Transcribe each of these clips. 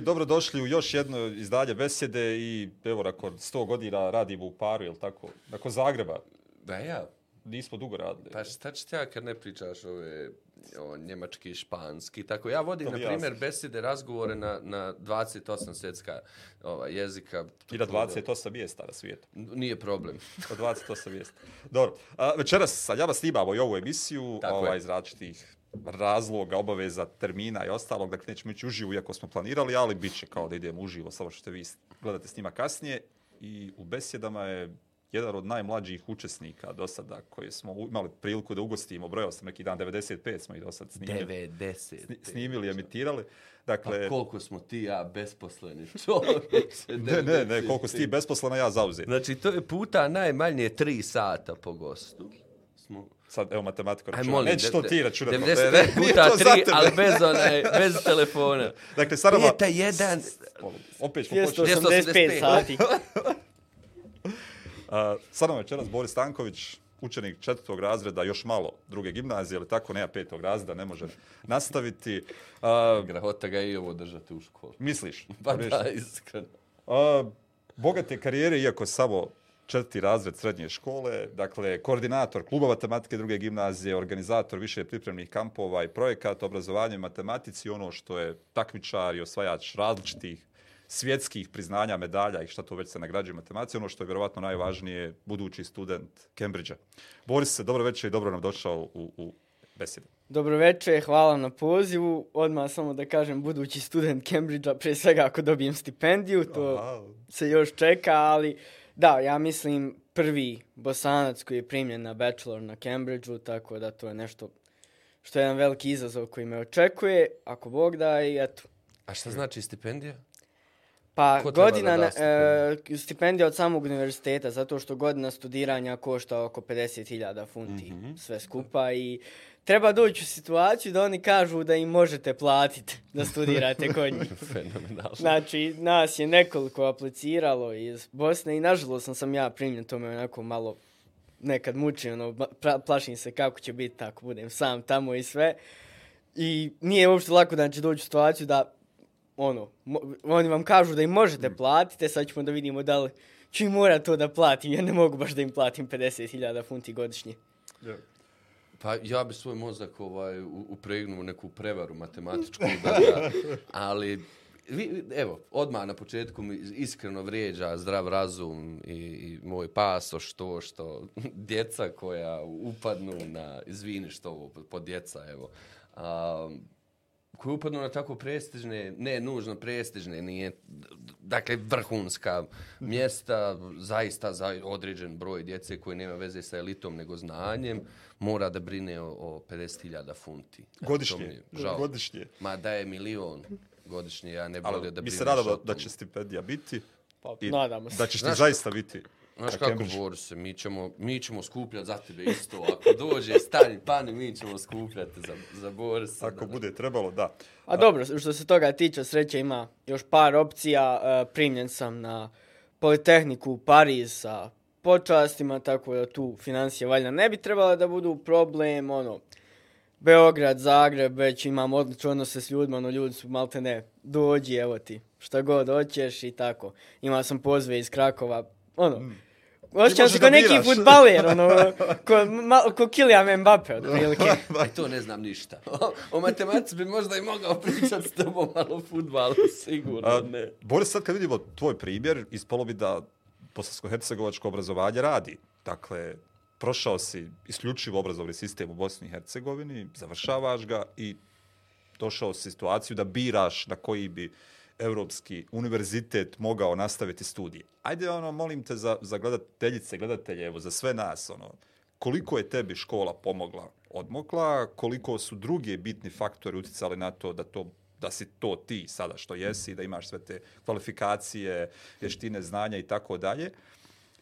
večer i dobrodošli u još jedno izdanje besede i evo nakon 100 godina radimo u paru, jel tako? Nakon Zagreba. Da ja. Nismo dugo radili. Pa šta ću ja kad ne pričaš ove o njemački, španski, tako. Ja vodim, na primjer, jasno. razgovore na, na 28 svjetska ova, jezika. I na 28 mjesta na svijetu. Nije problem. Od 28 mjesta. Dobro. A, večeras sa njama snimamo i ovu emisiju Tako ovaj, je. iz različitih razloga, obaveza, termina i ostalog. Dakle, nećemo ići uživo, iako smo planirali, ali bit će kao da idemo uživo, samo što vi gledate snima kasnije. I u besjedama je jedan od najmlađih učesnika do sada koje smo imali priliku da ugostimo. Brojao sam neki dan, 95 smo ih do sad snimili. 90. Sni- snimili, emitirali. Dakle, Pa koliko smo ti i ja besposleni čovječe. ne, ne, ne, koliko si ti besposlena, ja zauzet. Znači, to je puta najmanje 3 sata po gostu. Sad, evo, matematiko Aj, računa. molim, Nećeš to ti računati. 95 Ne, ne, nije puta to za 3, tebe. ali bez, onaj, bez telefona. Dakle, Sarava... Pijeta jedan... Opet ćemo početi. 285 sati. Uh, sa nama je večeras Boris Stanković, učenik četvrtog razreda, još malo druge gimnazije, ali tako, nema petog razreda, ne može nastaviti. Uh, Grahota ga i ovo držati u školu. misliš? Pa da, iskreno. Uh, bogate karijere, iako samo četvrti razred srednje škole, dakle, koordinator kluba matematike druge gimnazije, organizator više pripremnih kampova i projekata obrazovanja i matematici, ono što je takmičar i osvajač različitih svjetskih priznanja, medalja i šta to već se nagrađuje matematici, ono što je vjerovatno najvažnije, budući student Cambridgea. Boris dobro večer i dobro nam došao u, u besedu. Dobro večer, hvala na pozivu. Odmah samo da kažem, budući student Cambridgea, prije svega ako dobijem stipendiju, to Aha. se još čeka, ali da, ja mislim prvi bosanac koji je primljen na bachelor na Cambridgeu, tako da to je nešto što je jedan veliki izazov koji me očekuje, ako Bog da i eto. A šta znači stipendija? Pa Ko godina da stipendiju? e, stipendija od samog univerziteta, zato što godina studiranja košta oko 50.000 funti Mhm. sve skupa i treba doći u situaciju da oni kažu da im možete platiti da studirate kod njih. Fenomenalno. Znači, nas je nekoliko apliciralo iz Bosne i nažalost sam, sam ja primljen, to me onako malo nekad muči, ono, plašim se kako će biti tako, budem sam tamo i sve. I nije uopšte lako da će doći u situaciju da, ono, mo- oni vam kažu da im možete platiti, sad ćemo da vidimo da li ću im morat to da platim, ja ne mogu baš da im platim 50.000 funti godišnje. Pa ja bi svoj mozak ovaj, upregnuo neku prevaru matematičku, da, da, ali vi, evo, odmah na početku mi iskreno vrijeđa zdrav razum i, i moj pasoš to što djeca koja upadnu na, izvini što ovo po djeca, evo, a, koji upadnu na tako prestižne, ne nužno prestižne, nije, dakle, vrhunska mjesta, zaista za određen broj djece koji nema veze sa elitom nego znanjem, mora da brine o, o 50.000 funti. Godišnje. je žao. Godišnje. Ma da je milion godišnje, ja ne bi Ali volio da mi se brineš nadamo o da će stipendija biti. Pa, I nadamo se. Da ćeš ti Znaš- zaista biti Znaš na kako, Cambridgeu. Boris, mi ćemo, mi ćemo skupljati za tebe isto. Ako dođe stani pani, mi ćemo skupljati za, za Borisa. Ako da. bude trebalo, da. A dobro, što se toga tiče, sreće ima još par opcija. E, primljen sam na Politehniku u Pariz sa počastima, tako da tu financije valjda ne bi trebala da budu problem. Ono, Beograd, Zagreb, već imam odlične odnose s ljudima, ono ljudi su malte ne, dođi, evo ti, šta god hoćeš i tako. Imao sam pozve iz Krakova, ono, Osjećam se da kao neki futbaler, ono, ko, ma, ko Kylian Mbappe, otprilike. Aj, to ne znam ništa. o matematici bi možda i mogao pričati s tobom, ali o futbalu sigurno A, ne. Boris, sad kad vidimo tvoj primjer, ispalo bi da bosansko-hercegovačko obrazovanje radi. Dakle, prošao si isključivo obrazovni sistem u Bosni i Hercegovini, završavaš ga i došao si u situaciju da biraš na koji bi Evropski univerzitet mogao nastaviti studije. Ajde, ono, molim te za, za gledateljice, gledatelje, evo, za sve nas, ono, koliko je tebi škola pomogla, odmokla, koliko su drugi bitni faktori uticali na to da to da si to ti sada što jesi, da imaš sve te kvalifikacije, vještine, znanja i tako dalje.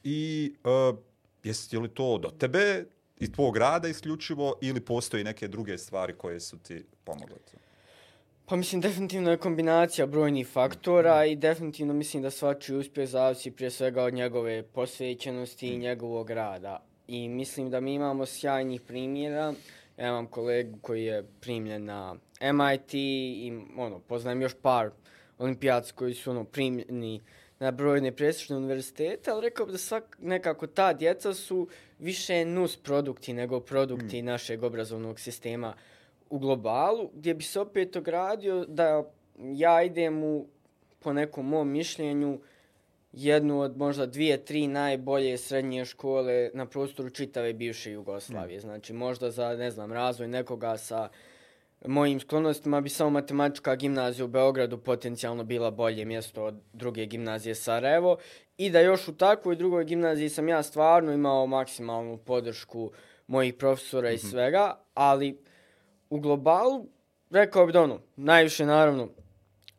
I uh, jesi li to do tebe i tvog rada isključivo ili postoji neke druge stvari koje su ti pomogle? Pa mislim, definitivno je kombinacija brojnih faktora i definitivno mislim da svačiji uspjeh zavisi prije svega od njegove posvećenosti i njegovog rada. I mislim da mi imamo sjajnih primjera. Ja imam kolegu koji je primljen na MIT i ono, poznajem još par olimpijaci koji su ono primljeni na brojne presječne univerzitete, ali rekao bih da svak, nekako ta djeca su više nus produkti nego produkti mm. našeg obrazovnog sistema u globalu, gdje bi se opet ogradio da ja idem u, po nekom mom mišljenju, jednu od možda dvije, tri najbolje srednje škole na prostoru čitave bivše Jugoslavije. Mm. Znači možda za, ne znam, razvoj nekoga sa mojim sklonostima bi samo matematička gimnazija u Beogradu potencijalno bila bolje mjesto od druge gimnazije Sarajevo i da još u takvoj drugoj gimnaziji sam ja stvarno imao maksimalnu podršku mojih profesora mm -hmm. i mhm. svega, ali u globalu rekao bih da ono, najviše naravno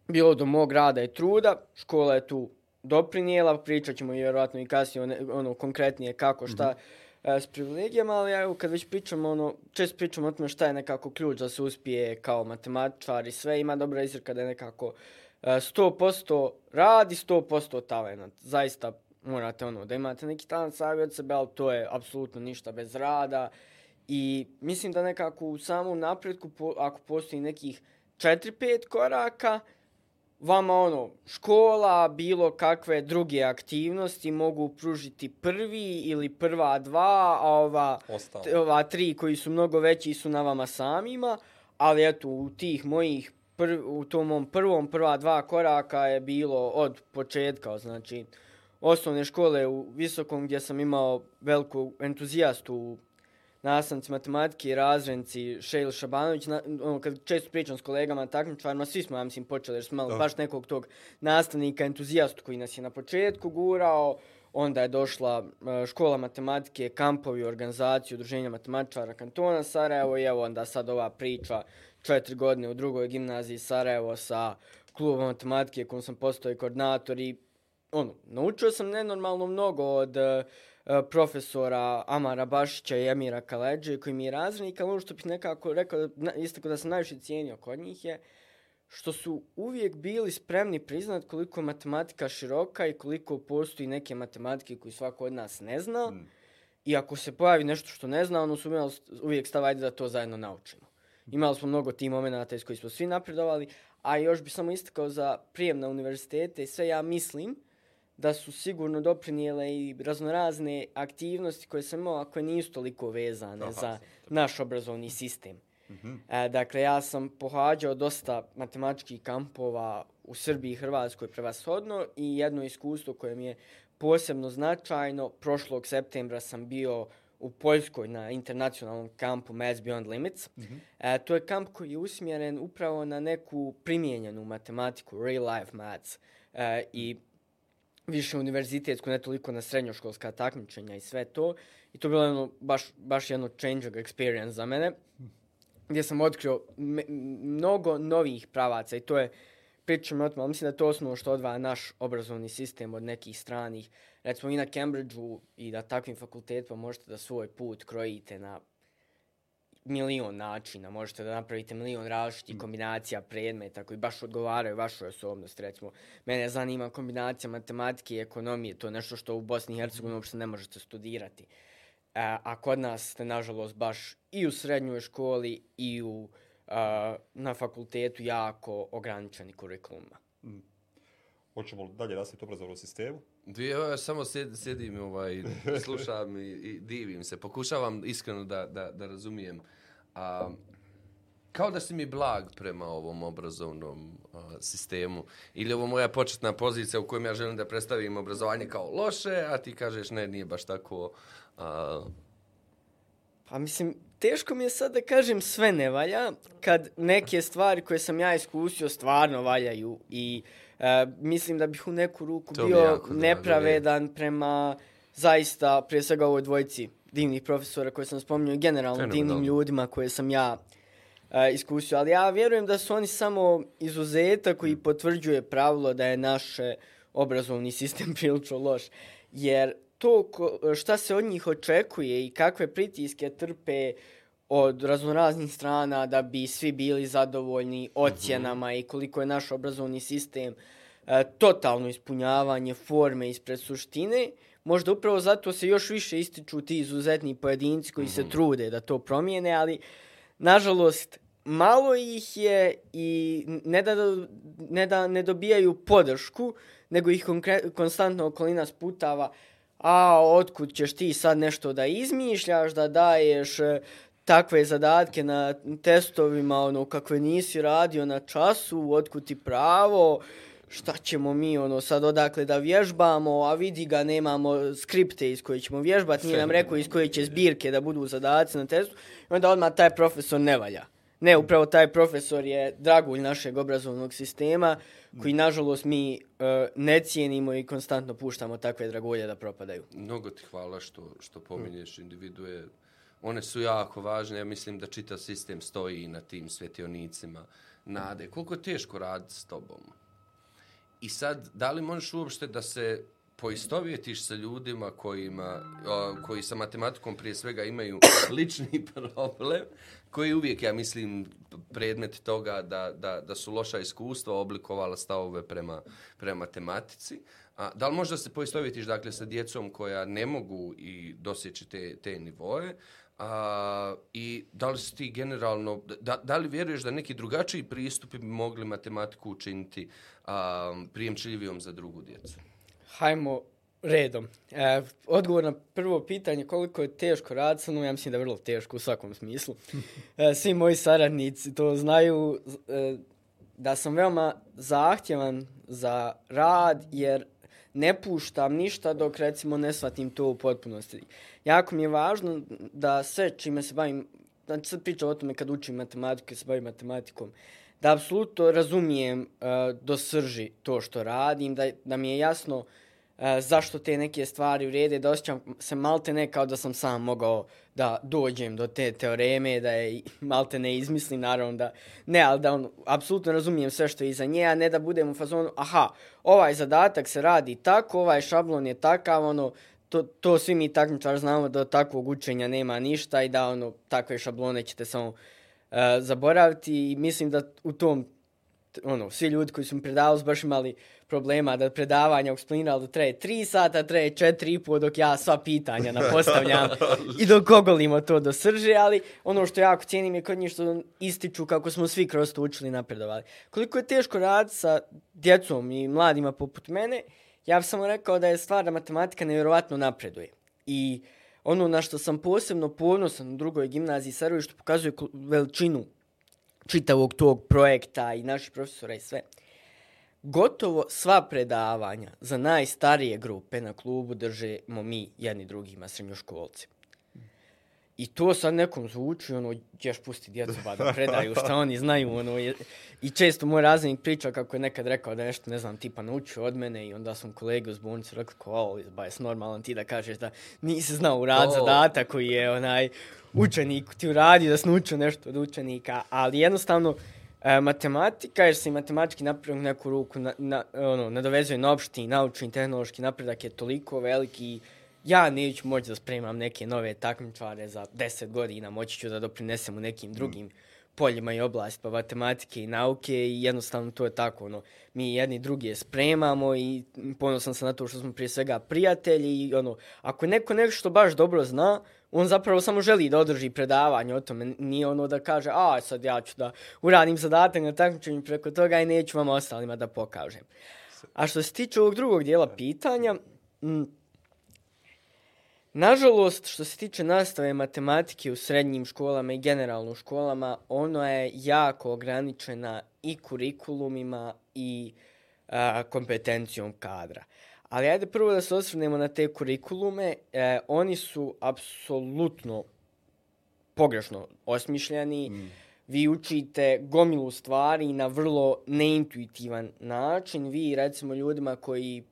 bilo do mog rada i truda, škola je tu doprinijela, pričat ćemo vjerojatno i kasnije ono konkretnije kako šta mm -hmm. s privilegijama, ali evo kad već pričamo, ono, često pričamo o tome šta je nekako ključ da se uspije kao matematičar i sve, ima dobra izreka da je nekako 100% radi, 100% talent. Zaista morate ono, da imate neki talent sami od sebe, ali to je apsolutno ništa bez rada. I mislim da nekako u samom napredku, ako postoji nekih 4-5 koraka, vama ono, škola, bilo kakve druge aktivnosti mogu pružiti prvi ili prva dva, a ova, ova tri koji su mnogo veći su na vama samima, ali eto, u tih mojih, prv, u tom mom prvom, prva dva koraka je bilo od početka, znači, osnovne škole u Visokom gdje sam imao veliku entuzijastu u nastavnici matematike i razrednici Šejl Šabanović, na, ono, kad često pričam s kolegama takmičarima, svi smo, ja mislim, počeli, jer smo imali baš nekog tog nastavnika, entuzijastu koji nas je na početku gurao, onda je došla e, škola matematike, kampovi, organizaciju, udruženja matematičara kantona Sarajevo i evo onda sad ova priča četiri godine u drugoj gimnaziji Sarajevo sa klubom matematike kojom sam postao i koordinator i ono, naučio sam nenormalno mnogo od uh, profesora Amara Bašića i Emira Kaleđe, koji mi je razrednik, ali ono što bih nekako rekao, isto da sam najviše cijenio kod njih je, što su uvijek bili spremni priznat koliko matematika široka i koliko postoji neke matematike koji svako od nas ne zna. Mm. I ako se pojavi nešto što ne zna, ono su imali uvijek stav, ajde da to zajedno naučimo. Imali smo mnogo tih momenta iz koji smo svi napredovali, a još bi samo istakao za prijem na univerzitete i sve ja mislim, da su sigurno doprinijele i raznorazne aktivnosti koje sam imao, koje nisu toliko vezane Aha, za naš obrazovni sistem. Mm -hmm. e, dakle, ja sam pohađao dosta matematičkih kampova u Srbiji i Hrvatskoj prevashodno i jedno iskustvo koje mi je posebno značajno, prošlog septembra sam bio u Poljskoj na internacionalnom kampu Maths Beyond Limits. Mm -hmm. e, to je kamp koji je usmjeren upravo na neku primijenjenu matematiku, real life maths. E, I više univerzitetsku, ne toliko na srednjoškolska takmičenja i sve to. I to je bilo jedno, baš, baš jedno changing experience za mene, gdje sam otkrio mnogo novih pravaca i to je, pričam o tome, mislim da je to osnovo što odvaja naš obrazovni sistem od nekih stranih. Recimo i na Cambridgeu i da takvim fakultetima možete da svoj put krojite na milion načina, možete da napravite milion različitih mm. kombinacija predmeta koji baš odgovaraju vašoj osobnosti. Recimo, mene zanima kombinacija matematike i ekonomije, to je nešto što u Bosni i Hercegovini uopšte ne možete studirati. A, e, a kod nas ste, nažalost, baš i u srednjoj školi i u, a, na fakultetu jako ograničeni kurikuluma. Mm. Hoćemo dalje nastaviti obrazovnu sistemu? Dvije, ja samo sed, sedim, ovaj, slušam i, i divim se. Pokušavam iskreno da, da, da razumijem. A, kao da si mi blag prema ovom obrazovnom a, sistemu. Ili ovo moja početna pozicija u kojem ja želim da predstavim obrazovanje kao loše, a ti kažeš ne, nije baš tako... A... Pa mislim, teško mi je sad da kažem sve ne valja, kad neke stvari koje sam ja iskusio stvarno valjaju i... E, mislim da bih u neku ruku to bio nepravedan drago, prema zaista, prije svega ovoj dvojici divnih profesora koje sam spominjao, generalno Fenomenal. divnim ljudima koje sam ja uh, iskusio. Ali ja vjerujem da su oni samo izuzetak koji potvrđuje pravilo da je naš obrazovni sistem prilično loš. Jer to ko, šta se od njih očekuje i kakve pritiske trpe od raznoraznih strana da bi svi bili zadovoljni ocjenama mm -hmm. i koliko je naš obrazovni sistem e, totalno ispunjavanje forme ispred suštine, možda upravo zato se još više ističu ti izuzetni pojedinci koji mm -hmm. se mhm. trude da to promijene, ali nažalost malo ih je i ne da, ne da ne dobijaju podršku, nego ih konstantno okolina sputava a otkud ćeš ti sad nešto da izmišljaš, da daješ e, takve zadatke na testovima, ono, kakve nisi radio na času, otkud ti pravo, šta ćemo mi, ono, sad odakle da vježbamo, a vidi ga, nemamo skripte iz koje ćemo vježbati, nije nam rekao iz koje će zbirke da budu zadaci na testu, i onda odmah taj profesor ne valja. Ne, upravo taj profesor je dragulj našeg obrazovnog sistema, koji nažalost mi uh, ne cijenimo i konstantno puštamo takve dragulje da propadaju. Mnogo ti hvala što, što pominješ individue. One su jako važne. Ja mislim da čitav sistem stoji na tim svjetionicima nade. Koliko je teško raditi s tobom? I sad, da li možeš uopšte da se poistovjetiš sa ljudima kojima, o, koji sa matematikom prije svega imaju lični problem, koji uvijek, ja mislim, predmet toga da, da, da su loša iskustva oblikovala stavove prema, prema matematici. A, da li možda se poistovjetiš dakle, sa djecom koja ne mogu i dosjeći te, te nivoje, A, I da li si ti generalno, da, da li vjeruješ da neki drugačiji pristupi bi mogli matematiku učiniti a, prijemčljivijom za drugu djecu? Hajmo redom. E, odgovor na prvo pitanje koliko je teško raditi sa mnom, ja mislim da je vrlo teško u svakom smislu. E, svi moji saradnici to znaju e, da sam veoma zahtjevan za rad jer ne puštam ništa dok recimo ne shvatim to u potpunosti. Jako mi je važno da sve čime se bavim, znači sad pričam o tome kad učim matematiku i se bavim matematikom, da apsolutno razumijem uh, do srži to što radim, da, da mi je jasno uh, zašto te neke stvari urede, da osjećam se malte ne kao da sam sam mogao da dođem do te teoreme, da je malte ne izmislim, naravno da ne, ali da on, apsolutno razumijem sve što je iza nje, a ne da budem u fazonu, aha, ovaj zadatak se radi tako, ovaj šablon je takav, ono, to, to svi mi takmičar znamo da od takvog učenja nema ništa i da ono takve šablone ćete samo uh, zaboraviti i mislim da u tom ono, svi ljudi koji su mi predavali su baš imali problema da predavanja eksplinirali da traje 3 sata, traje 4,5 dok ja sva pitanja napostavljam i dok ogolimo to do srže, ali ono što jako cijenim je kod njih što ističu kako smo svi kroz to učili napredovali. Koliko je teško raditi sa djecom i mladima poput mene, ja bih samo rekao da je stvar da matematika nevjerovatno napreduje. I ono na što sam posebno ponosan u drugoj gimnaziji Sarajevo što pokazuje veličinu čitavog tog projekta i naših profesora i sve. Gotovo sva predavanja za najstarije grupe na klubu držemo mi jedni drugima srednjoškolcima. I to sad nekom zvuči, ono, ćeš pusti djecu ba da predaju šta oni znaju, ono, je, i često moj razrednik priča kako je nekad rekao da nešto, ne znam, tipa naučio od mene i onda sam kolegu uz bolnicu rekao, ko, ba, je normalan ti da kažeš da nisi znao u rad zadata koji je, onaj, učenik ti uradi da sam učio nešto od učenika, ali jednostavno, e, matematika, jer se i matematički napredak neku ruku na, na, ono, nadovezuje na opšti naučni tehnološki napredak je toliko veliki ja neću moći da spremam neke nove takmičare za 10 godina, moći ću da doprinesem u nekim drugim mm. poljima i oblastima matematike i nauke i jednostavno to je tako, ono, mi jedni drugi spremamo i ponosan sam na to što smo prije svega prijatelji i ono, ako neko nešto baš dobro zna, on zapravo samo želi da održi predavanje o tome, nije ono da kaže, a sad ja ću da uradim zadatak na takmičenju preko toga i neću vam ostalima da pokažem. A što se tiče ovog drugog dijela pitanja, m, Nažalost, što se tiče nastave matematike u srednjim školama i generalno u školama, ono je jako ograničena i kurikulumima i a, kompetencijom kadra. Ali ajde prvo da se osvrnemo na te kurikulume. E, oni su apsolutno pogrešno osmišljeni. Mm. Vi učite gomilu stvari na vrlo neintuitivan način. Vi, recimo, ljudima koji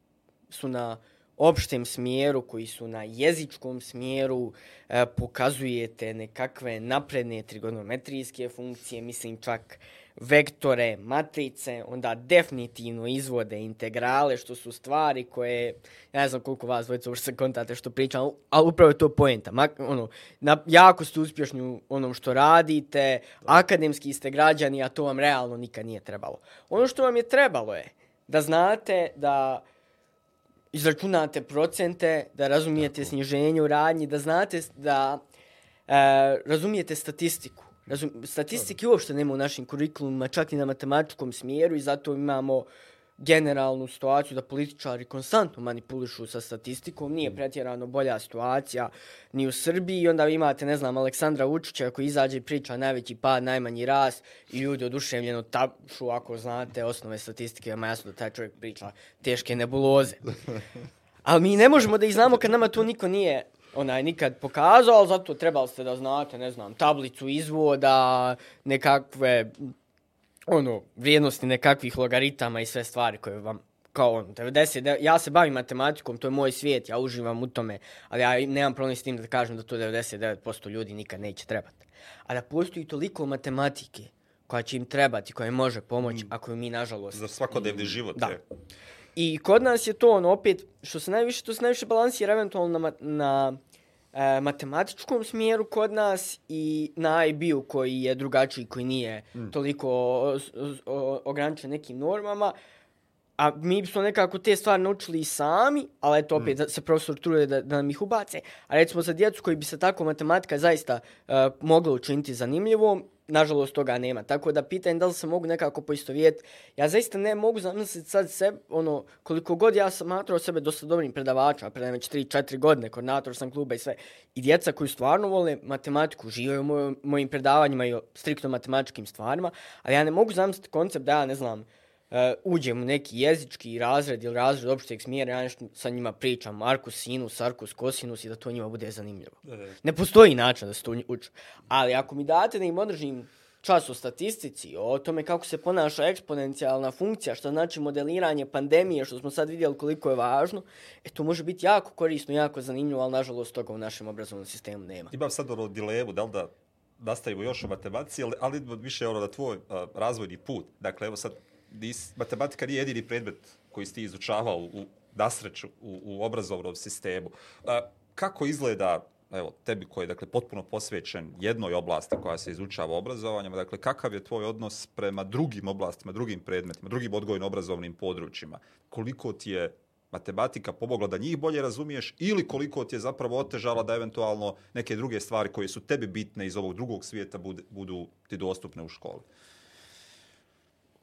su na opštem smjeru, koji su na jezičkom smjeru, e, pokazujete nekakve napredne trigonometrijske funkcije, mislim čak vektore, matrice, onda definitivno izvode integrale, što su stvari koje, ja ne znam koliko vas dvojica uopšte se kontate što pričam, ali upravo je to poenta. Ma, ono, na, jako ste uspješni u onom što radite, akademski ste građani, a to vam realno nikad nije trebalo. Ono što vam je trebalo je da znate da izračunate procente, da razumijete Tako. sniženje u radnji, da znate da e, razumijete statistiku. Razum, statistike uopšte nema u našim kurikulumima, čak i na matematičkom smjeru i zato imamo generalnu situaciju da političari konstantno manipulišu sa statistikom, nije pretjerano bolja situacija ni u Srbiji i onda vi imate, ne znam, Aleksandra Vučića koji izađe i priča najveći pad, najmanji rast i ljudi oduševljeno tapšu ako znate osnove statistike, ima jasno da taj čovjek priča teške nebuloze. Ali mi ne možemo da ih znamo kad nama to niko nije onaj nikad pokazao, ali zato trebali ste da znate, ne znam, tablicu izvoda, nekakve ono, vrijednosti nekakvih logaritama i sve stvari koje vam kao ono, 90, ja se bavim matematikom, to je moj svijet, ja uživam u tome, ali ja nemam problem s tim da kažem da to 99% ljudi nikad neće trebati. A da postoji toliko matematike koja će im trebati, koja im može pomoći, mm. ako mi nažalost... Za svakodnevni život. Da. Je. I kod nas je to ono opet, što se najviše, to se najviše balansira eventualno na, na e, matematičkom smjeru kod nas i na IB-u koji je drugačiji, koji nije mm. toliko ograničen nekim normama. A mi smo nekako te stvari naučili sami, ali eto opet mm. se profesor truje da, da nam ih ubace. A recimo za djecu koji bi se tako matematika zaista uh, mogla učiniti zanimljivom, nažalost toga nema. Tako da pitanje da li se mogu nekako poistovijeti. Ja zaista ne mogu zamisliti sad sebe, ono, koliko god ja sam matrao sebe dosta dobrim predavača, predajem već 3-4 godine, koordinator sam kluba i sve. I djeca koji stvarno vole matematiku, žive u moj, mojim predavanjima i o striktno matematičkim stvarima, ali ja ne mogu zamisliti koncept da ja ne znam, uh, uđem u neki jezički razred ili razred opšteg smjera, ja nešto sa njima pričam, arkus, sinus, arkus, kosinus i da to njima bude zanimljivo. Ne postoji način da se to uči. Ali ako mi date da im održim čas o statistici, o tome kako se ponaša eksponencijalna funkcija, što znači modeliranje pandemije, što smo sad vidjeli koliko je važno, e to može biti jako korisno, jako zanimljivo, ali nažalost toga u našem obrazovnom sistemu nema. Imam sad ono dilemu, da li da nastavimo još o matematici, ali, ali više ono da tvoj uh, razvojni put. Dakle, evo sad dis, matematika nije jedini predmet koji si ti izučavao u nasreću u, u obrazovnom sistemu. A, kako izgleda evo, tebi koji je dakle, potpuno posvećen jednoj oblasti koja se izučava obrazovanjem, dakle, kakav je tvoj odnos prema drugim oblastima, drugim predmetima, drugim odgojno-obrazovnim područjima? Koliko ti je matematika pomogla da njih bolje razumiješ ili koliko ti je zapravo otežala da eventualno neke druge stvari koje su tebi bitne iz ovog drugog svijeta budu, budu ti dostupne u školi?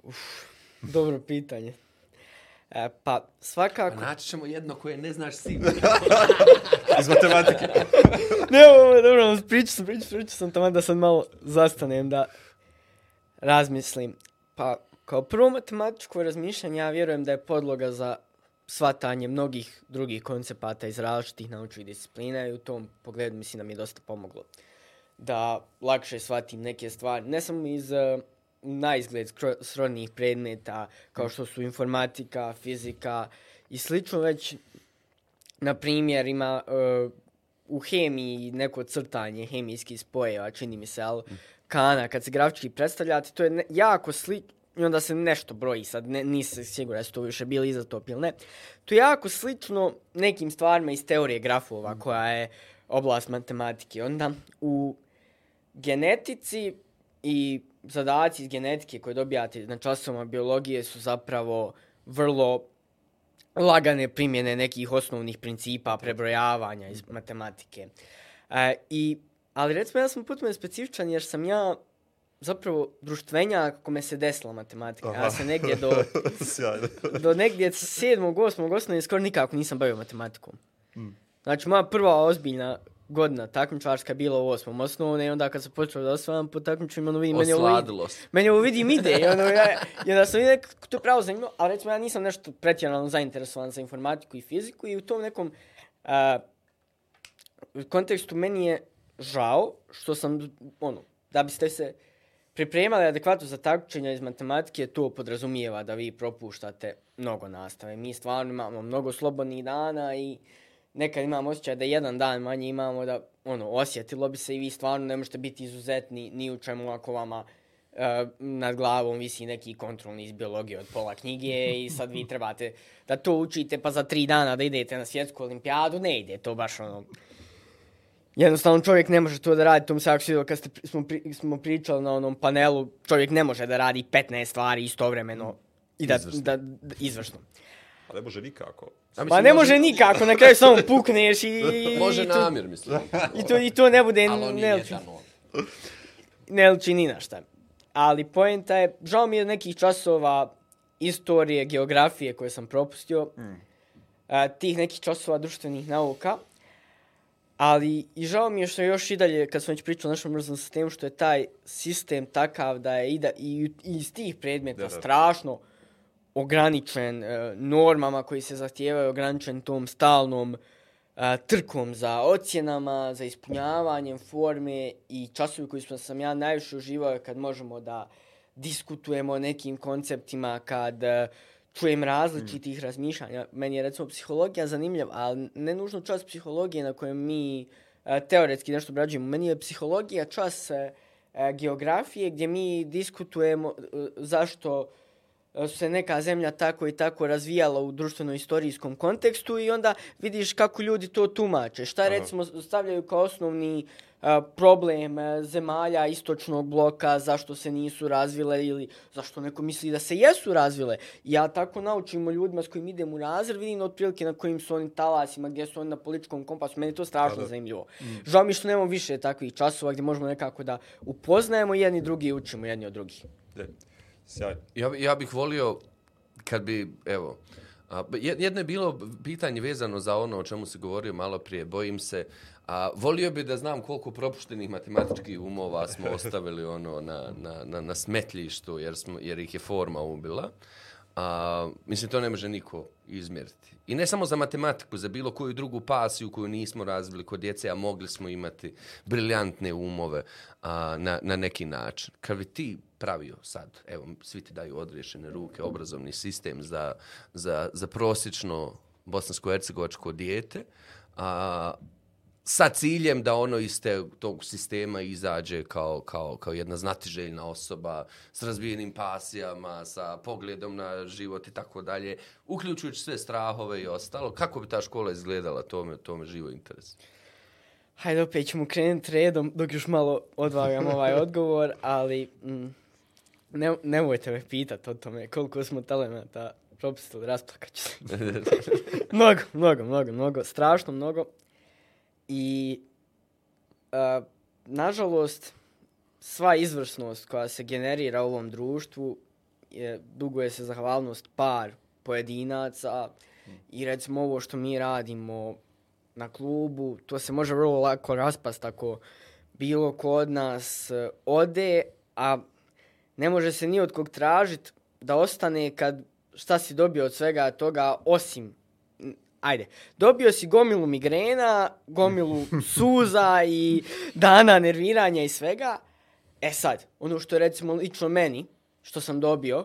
Uf, Dobro pitanje. E, pa, svakako... A naći ćemo jedno koje ne znaš si. Iz matematike. ne, ovo je dobro, pričao sam, pričao, pričao sam tamo da sad malo zastanem, da razmislim. Pa, kao prvo matematičko razmišljanje, ja vjerujem da je podloga za svatanje mnogih drugih koncepata iz različitih naučnih disciplina i u tom pogledu mislim da mi je dosta pomoglo da lakše shvatim neke stvari. Ne samo iz uh, na izgled srodnih predmeta kao što su informatika, fizika i slično već na primjer ima uh, u hemiji neko crtanje hemijskih spojeva, čini mi se, ali kana, kad se grafički predstavljate, to je ne, jako slično i onda se nešto broji, sad ne, nisam siguran da su to više bili izatop ili ne. To je jako slično nekim stvarima iz teorije grafova, koja je oblast matematike. Onda u genetici i zadaci iz genetike koje dobijate na časovima biologije su zapravo vrlo lagane primjene nekih osnovnih principa prebrojavanja iz matematike. E, i, ali recimo ja sam potpuno specifičan jer sam ja zapravo društvenja kako me se desila matematika. Aha. Ja sam negdje do, do negdje sedmog, osmog osnovne skoro nikako nisam bavio matematikom. Hmm. Znači moja prva ozbiljna godina takmičarska bila u osmom osnovne i onda kad se počeo da osvajam po takmičima, ono vidim, meni ovo, meni ovo vidim ide i, ono, ja, i onda sam vidio to je pravo zanimljivo, ali recimo ja nisam nešto pretjerano zainteresovan za informatiku i fiziku i u tom nekom uh, kontekstu meni je žao što sam, ono, da biste se pripremali adekvatno za takmičenja iz matematike, to podrazumijeva da vi propuštate mnogo nastave. Mi stvarno imamo mnogo slobodnih dana i nekad imamo osjećaj da jedan dan manje imamo da ono osjetilo bi se i vi stvarno ne možete biti izuzetni ni u čemu ako vama uh, nad glavom visi neki kontrolni iz biologije od pola knjige i sad vi trebate da to učite pa za tri dana da idete na svjetsku olimpijadu, ne ide to baš ono Jednostavno čovjek ne može to da radi, to mi se jako svidio kad ste, smo, pri, smo pričali na onom panelu, čovjek ne može da radi 15 stvari istovremeno i da, izvršno. da, da izvršno. Ne može nikako. Ja pa ne može, može nikako, na kraju samo pukneš i... može namjer, mislim. I to, I to ne bude... Ali on ne, ne liči ni na šta. Ali poenta je, žao mi je nekih časova istorije, geografije koje sam propustio, mm. a, tih nekih časova društvenih nauka, ali i žao mi je što je još i dalje, kad sam već pričao o našem mrznom sistemu, što je taj sistem takav da je i, da, i, i iz tih predmeta da, da. strašno ograničen e, normama koji se zahtijevaju, ograničen tom stalnom a, trkom za ocjenama, za ispunjavanjem forme i časovi koji smo sam ja najviše uživao kad možemo da diskutujemo o nekim konceptima, kad a, čujem različitih mm. razmišljanja. Meni je recimo psihologija zanimljiva, ali ne nužno čas psihologije na kojem mi a, teoretski nešto obrađujemo. Meni je psihologija čas a, geografije gdje mi diskutujemo a, zašto se neka zemlja tako i tako razvijala u društveno-istorijskom kontekstu i onda vidiš kako ljudi to tumače. Šta recimo stavljaju kao osnovni uh, problem uh, zemalja istočnog bloka, zašto se nisu razvile ili zašto neko misli da se jesu razvile. Ja tako naučim o ljudima s kojim idem u razred, vidim otprilike na kojim su oni talasima, gdje su oni na političkom kompasu. Meni je to strašno da. zanimljivo. Mm. Žao mi što nemamo više takvih časova gdje možemo nekako da upoznajemo jedni drugi i učimo jedni od drugih. De. Ja, ja bih volio kad bi, evo, a, jedno je bilo pitanje vezano za ono o čemu se govorio malo prije, bojim se, a, volio bi da znam koliko propuštenih matematičkih umova smo ostavili ono na, na, na, na smetljištu jer, smo, jer ih je forma ubila. A, mislim, to ne može niko izmjeriti. I ne samo za matematiku, za bilo koju drugu pasiju koju nismo razvili kod djece, a mogli smo imati briljantne umove a, na, na neki način. Kad bi ti pravio sad, evo, svi ti daju odriješene ruke, obrazovni sistem za, za, za prosječno bosansko-hercegovačko dijete, a, sa ciljem da ono iz te, tog sistema izađe kao, kao, kao jedna znatiželjna osoba s razvijenim pasijama, sa pogledom na život i tako dalje, uključujući sve strahove i ostalo. Kako bi ta škola izgledala, to me, to me živo interes. Hajde, opet ćemo krenuti redom dok još malo odvagam ovaj odgovor, ali mm, ne, nemojte me pitati o tome koliko smo talenta propustili, rasplakaću se. mnogo, mnogo, mnogo, mnogo, strašno mnogo. I, uh, nažalost, sva izvrsnost koja se generira u ovom društvu je, duguje se zahvalnost par pojedinaca i recimo ovo što mi radimo na klubu, to se može vrlo lako raspast ako bilo ko od nas ode, a ne može se ni od kog tražiti da ostane kad šta si dobio od svega toga osim ajde, dobio si gomilu migrena, gomilu suza i dana nerviranja i svega. E sad, ono što je recimo lično meni, što sam dobio,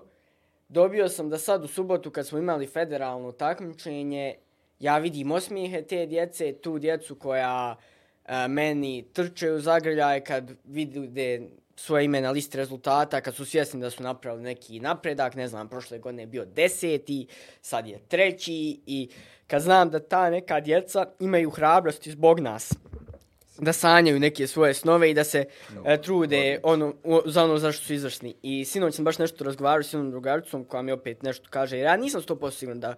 dobio sam da sad u subotu kad smo imali federalno takmičenje, ja vidim osmijehe te djece, tu djecu koja a, meni trče u zagrljaj kad vide svoje ime na listi rezultata, kad su svjesni da su napravili neki napredak, ne znam, prošle godine je bio deseti, sad je treći i kad znam da ta neka djeca imaju hrabrosti zbog nas, da sanjaju neke svoje snove i da se no, e, trude ono, o, za ono zašto su izvršni. I sinoć sam baš nešto razgovarao s jednom drugaricom koja mi opet nešto kaže, jer ja nisam 100% siguran da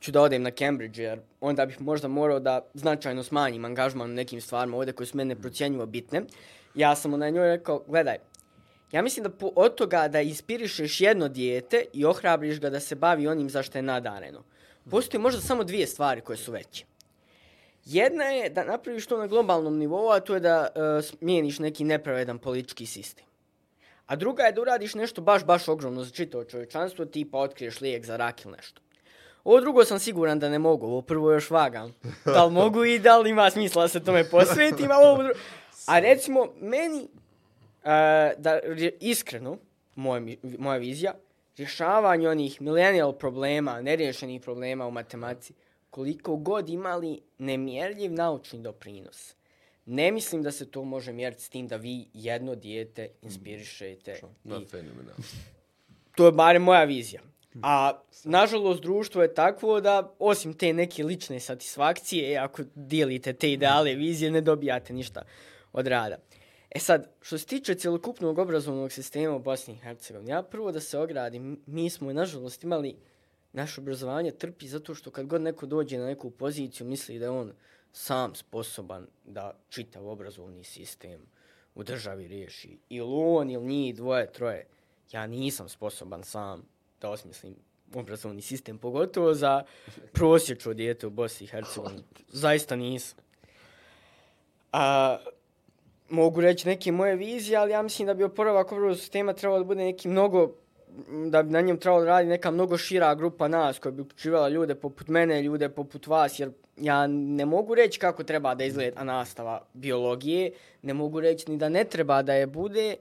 ću da odem na Cambridge, jer onda bih možda morao da značajno smanjim angažman u nekim stvarima ovdje koje su mene procjenjivo bitne. Ja sam na njoj rekao, gledaj, ja mislim da po, od toga da inspirišeš jedno dijete i ohrabriš ga da se bavi onim zašto je nadareno, postoji možda samo dvije stvari koje su veće. Jedna je da napraviš to na globalnom nivou, a to je da uh, smijeniš neki nepravedan politički sistem. A druga je da uradiš nešto baš, baš ogromno za čitao čovječanstvo, tipa otkriješ lijek za rak ili nešto. Ovo drugo sam siguran da ne mogu, ovo prvo još vagam. Da li mogu i da li ima smisla da se tome posvetim, a ovo drugo... A recimo, meni, uh, da iskreno, moja, moja vizija, rješavanje onih millennial problema, neriješenih problema u matematici, koliko god imali nemjerljiv naučni doprinos. Ne mislim da se to može mjeriti s tim da vi jedno dijete inspirišete. Mm. I... To je bare moja vizija. A nažalost društvo je takvo da osim te neke lične satisfakcije, ako dijelite te ideale vizije, ne dobijate ništa od rada. E sad, što se tiče cjelokupnog obrazovnog sistema u Bosni i Hercegovini, ja prvo da se ogradim, mi smo nažalost imali naše obrazovanje trpi zato što kad god neko dođe na neku poziciju misli da je on sam sposoban da čita u obrazovni sistem u državi riješi. Ili on, ili njih dvoje, troje. Ja nisam sposoban sam da osmislim obrazovni sistem, pogotovo za prosječu dijete u Bosni i Hercegovini. Zaista nisam. A, mogu reći neke moje vizije, ali ja mislim da bi oporavak obrazovnog sistema trebalo da bude neki mnogo da bi na njem trebalo da radi neka mnogo šira grupa nas koja bi uključivala ljude poput mene, ljude poput vas, jer ja ne mogu reći kako treba da izgleda nastava biologije, ne mogu reći ni da ne treba da je bude,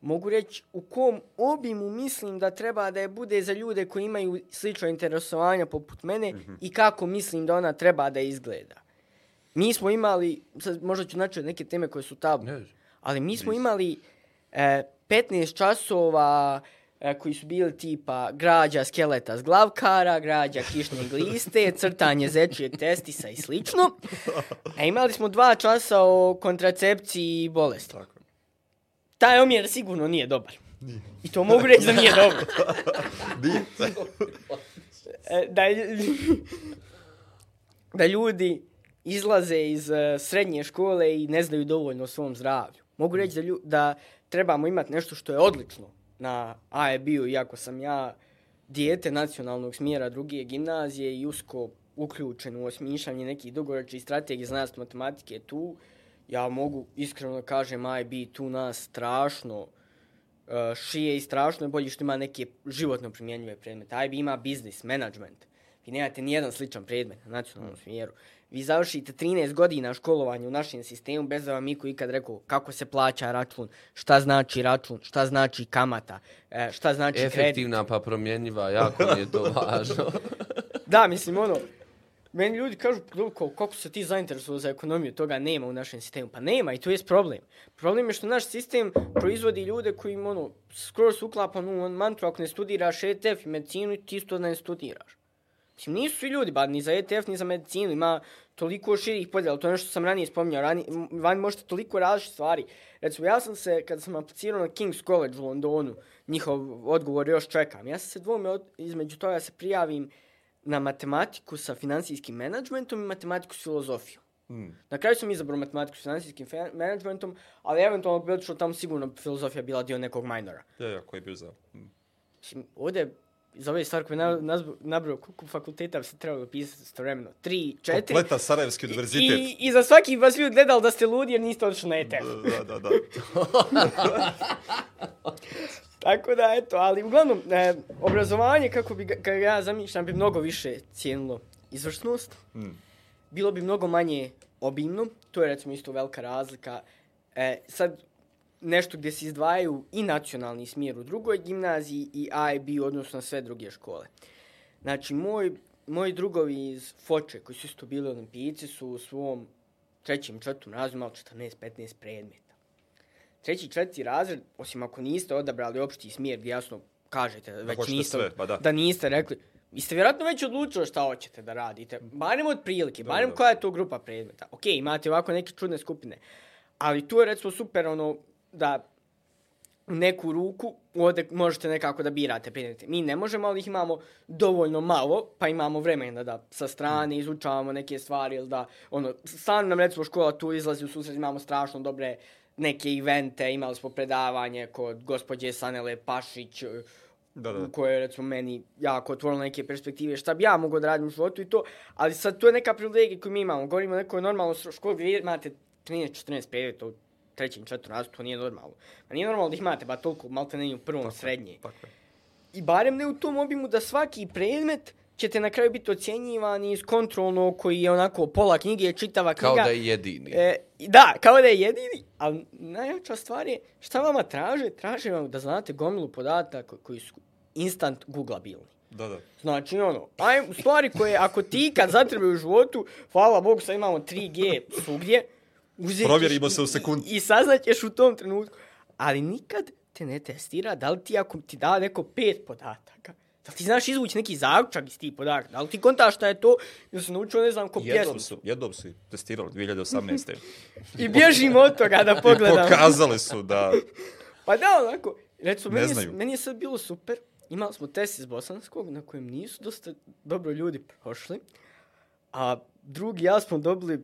mogu reći u kom obimu mislim da treba da je bude za ljude koji imaju slično interesovanja poput mene mm -hmm. i kako mislim da ona treba da izgleda. Mi smo imali, sad možda ću načeti neke teme koje su tabu, ali mi smo imali e, 15 časova e, koji su bili tipa građa skeleta z glavkara, građa kišne gliste, crtanje zečijeg testisa i slično. A imali smo dva časa o kontracepciji i bolesti. Tako. Taj omjer sigurno nije dobar. Nije. I to mogu reći da nije dobro. Nije. E, da, da ljudi izlaze iz uh, srednje škole i ne znaju dovoljno o svom zdravlju. Mogu reći da, lju, da trebamo imati nešto što je odlično na AEB-u, iako sam ja dijete nacionalnog smjera druge gimnazije i usko uključen u osmišljanje nekih dugoročnih strategija znanosti matematike tu, ja mogu iskreno kažem AEB tu nas strašno uh, šije i strašno je bolje što ima neke životno primjenjive predmete. AEB ima biznis, management. Vi nemate nijedan sličan predmet na nacionalnom smjeru vi završite 13 godina školovanja u našem sistemu bez da vam iko ikad rekao kako se plaća račun, šta znači račun, šta znači kamata, e, šta znači kredit. Efektivna pa promjenjiva, jako mi je to važno. da, mislim, ono, meni ljudi kažu, kako, kako se ti zainteresuo za ekonomiju, toga nema u našem sistemu. Pa nema i to je problem. Problem je što naš sistem proizvodi ljude koji, ono, skoro su uklapani u mantru, ako ne studiraš ETF i medicinu, ti isto ne studiraš. Mislim, nisu svi ljudi, ba, ni za ETF, ni za medicinu, ima toliko širih podjela, to je nešto što sam ranije spominjao, rani, vani možete toliko različite stvari. Recimo, ja sam se, kada sam aplicirao na King's College u Londonu, njihov odgovor još čekam. Ja sam se dvome od, između toga se prijavim na matematiku sa finansijskim menadžmentom i matematiku s filozofijom. Hmm. Na kraju sam izabrao matematiku s finansijskim menadžmentom, ali eventualno bi otišao tamo sigurno filozofija bila dio nekog minora. Ja, ja, koji bi uzao. Hmm. Ovdje iz ove stvari koje na, nabrao koliko fakulteta se trebalo pisati istovremeno. Tri, četiri. Kompleta Sarajevski univerzitet. I, I, za svaki vas ljudi gledali da ste ludi jer niste odšli na ETF. Da, da, da. Tako da, eto, ali uglavnom, e, obrazovanje, kako bi ga, ja zamišljam, bi mnogo više cijenilo izvršnost. Mm. Bilo bi mnogo manje obimno. To je, recimo, isto velika razlika. E, sad, nešto gdje se izdvajaju i nacionalni smjer u drugoj gimnaziji i A i B odnosno sve druge škole. Znači, moj, moji drugovi iz Foče, koji su isto bili olimpijci, su u svom trećem, četvrtom razredu imali 14-15 predmeta. Treći, četvrti razred, osim ako niste odabrali opšti smjer, gdje jasno kažete da već niste, sve, pa da. da niste rekli, vi ste vjerojatno već odlučili šta hoćete da radite. Barem od prilike, barem koja je to grupa predmeta. Ok, imate ovako neke čudne skupine. Ali tu je recimo super, ono, da neku ruku ovdje možete nekako da birate predmete. Mi ne možemo, ali ih imamo dovoljno malo, pa imamo vremena da sa strane izučavamo neke stvari ili da, ono, stvarno nam recimo škola tu izlazi u susret, imamo strašno dobre neke evente, imali smo predavanje kod gospođe Sanele Pašić, da, da. u kojoj je recimo meni jako otvorilo neke perspektive šta bi ja mogao da radim u životu i to, ali sad to je neka privilegija koju mi imamo, govorimo o nekoj normalnoj školi gdje imate 13-14 predmeta trećem, četvrtom razredu, to nije normalno. Ma nije normalno da imate ba toliko, malo ne u prvom, tako, srednje. Tako. I barem ne u tom obimu da svaki predmet ćete na kraju biti ocjenjivani iz kontrolnog koji je onako pola knjige, čitava knjiga. Kao da je jedini. E, da, kao da je jedini, ali najjača stvar je šta vama traže? Traže vam da znate gomilu podataka koji su instant googlabilni. Da, da. Znači, ono, aj, stvari koje, ako ti kad zatrebaju u životu, hvala Bogu, sad imamo 3G svugdje, uzet Provjerimo se u sekund. I, i saznaćeš u tom trenutku. Ali nikad te ne testira da li ti ako ti da neko pet podataka, da li ti znaš izvući neki zaključak iz tih podataka, da li ti kontaš šta je to, ili se naučio ne znam ko pjesmu. Jednom su, jednom su testirali 2018. I bježim od toga da pogledam. I pokazali su da... pa da, onako, recimo, meni, je, meni je sad bilo super, imali smo test iz Bosanskog na kojem nisu dosta dobro ljudi prošli, a drugi ja smo dobili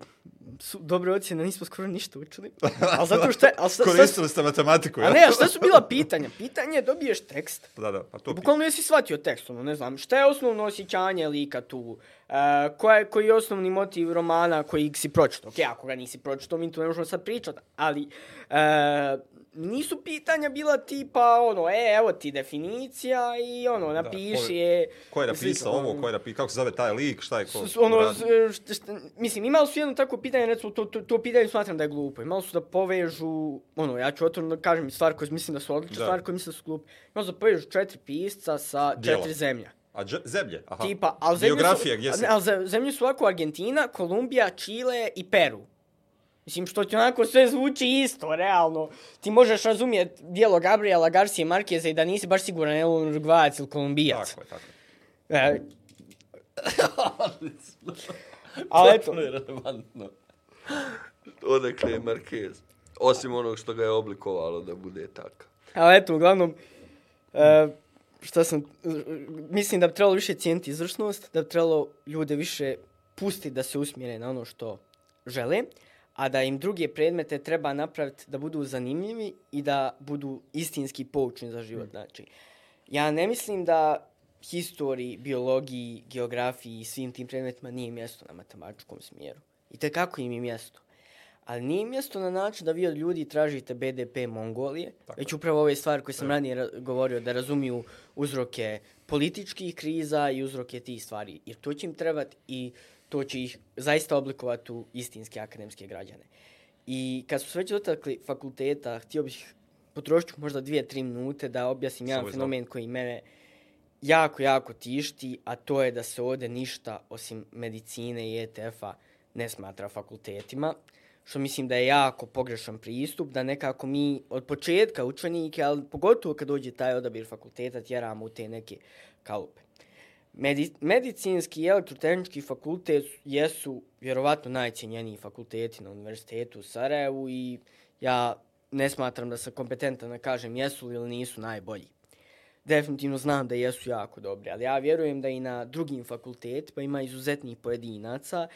su, dobre ocjene, nismo skoro ništa učili. Ali zato što šta, šta, Koristili ste matematiku, a ja? ne, a šta su bila pitanja? Pitanje je dobiješ tekst. Da, da, pa to Bukvalno jesi shvatio tekst, ono, ne znam, šta je osnovno osjećanje lika tu, e, koja je, koji je osnovni motiv romana koji si pročitao. Ok, ako ga nisi pročitao, mi tu ne možemo sad pričati, ali e, nisu pitanja bila tipa, ono, e, evo ti definicija i ono, napiši ko- je... Ko je napisao ovo, ono. ko je napisao, kako se zove taj lik, šta je ko? S- ono, s- šta, šta, mislim, imali su jedno takvo pitanje, recimo, to, to, to pitanje smatram da je glupo. Imali su da povežu, ono, ja ću otvoreno da kažem stvar koje mislim da su odlične, Da. stvari koje mislim da su glupe. Imali su da povežu četiri pisca sa Djela. četiri zemlja. A dž- zemlje? Aha. Tipa, ali zemlje Geografija, su, gdje si? Ne, ali ze- zemlje su ovako Argentina, Kolumbija, Čile i Peru. Mislim, što ti onako sve zvuči isto, realno. Ti možeš razumjeti dijelo Gabriela Garcia Marqueza i da nisi baš siguran je on Urugvajac ili Kolumbijac. Tako je, tako je. E, ali eto, To je relevantno. Odakle je Marquez? Osim onog što ga je oblikovalo da bude takav. Ali eto, uglavnom, e, šta sam, mislim da bi trebalo više cijeniti izvršnost, da bi trebalo ljude više pustiti da se usmjere na ono što žele, a da im druge predmete treba napraviti da budu zanimljivi i da budu istinski poučni za život. Znači, ja ne mislim da historiji, biologiji, geografiji i svim tim predmetima nije mjesto na matematičkom smjeru. I te kako im je mjesto. Ali nije mjesto na način da vi od ljudi tražite BDP Mongolije, Tako već upravo ove stvari koje sam ranije ra- govorio, da razumiju uzroke političkih kriza i uzroke tih stvari. Jer to će im trebati i to će ih zaista oblikovati u istinske akademske građane. I kad smo se već dotakli fakulteta, htio bih potrošiti možda dvije, tri minute da objasnim jedan fenomen koji mene jako, jako tišti, a to je da se ovdje ništa osim medicine i ETF-a ne smatra fakultetima, što mislim da je jako pogrešan pristup, da nekako mi od početka učenike, ali pogotovo kad dođe taj odabir fakulteta, tjeramo u te neke kalupe. Medi medicinski i elektrotehnički fakultet jesu vjerovatno najcijenjeniji fakulteti na univerzitetu u Sarajevu i ja ne smatram da sam kompetentan da kažem jesu li ili nisu najbolji definitivno znam da jesu jako dobri, ali ja vjerujem da i na drugim fakultetima ima izuzetnih pojedinaca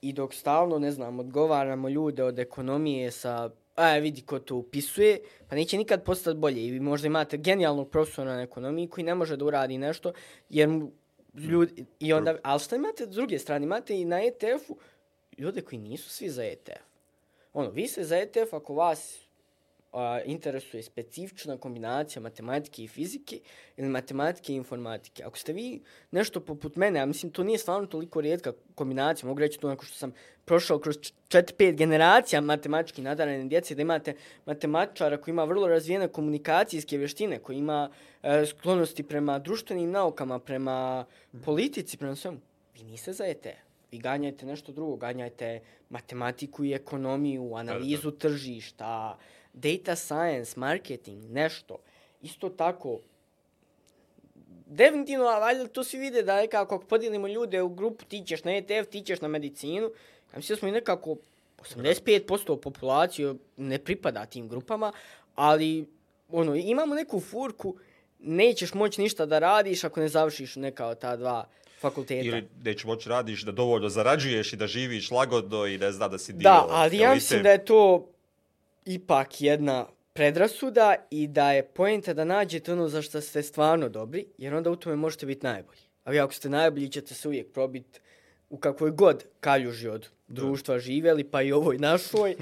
i dok stalno, ne znam, odgovaramo ljude od ekonomije sa a vidi ko to upisuje, pa neće nikad postati bolje. I vi možda imate genijalnog profesora na ekonomiji koji ne može da uradi nešto, jer mu ljudi, i onda, ali šta imate s druge strane, imate i na ETF-u ljude koji nisu svi za ETF. Ono, vi ste za ETF ako vas a, interesuje specifična kombinacija matematike i fizike ili matematike i informatike. Ako ste vi nešto poput mene, a mislim to nije stvarno toliko rijetka kombinacija, mogu reći to nakon što sam prošao kroz 4-5 generacija matematički nadarene djece, da imate matematičara koji ima vrlo razvijene komunikacijske vještine, koji ima e, sklonosti prema društvenim naukama, prema politici, prema svemu. Vi niste za ETF. Vi ganjajte nešto drugo, ganjajte matematiku i ekonomiju, analizu tržišta, data science, marketing, nešto. Isto tako, definitivno, a valjda to svi vide da nekako ako podijelimo ljude u grupu, ti ćeš na ETF, ti ćeš na medicinu, ja mislim da smo i nekako 85% populacije ne pripada tim grupama, ali ono, imamo neku furku, nećeš moći ništa da radiš ako ne završiš neka od ta dva fakulteta. Ili neću moći radiš da dovoljno zarađuješ i da živiš lagodno i ne zna da si dio Da, ali ja mislim da je to ipak jedna predrasuda i da je pojenta da nađete ono za što ste stvarno dobri, jer onda u tome možete biti najbolji. A vi ako ste najbolji ćete se uvijek probiti u kakvoj god kaljuži od društva živjeli, pa i ovoj našoj.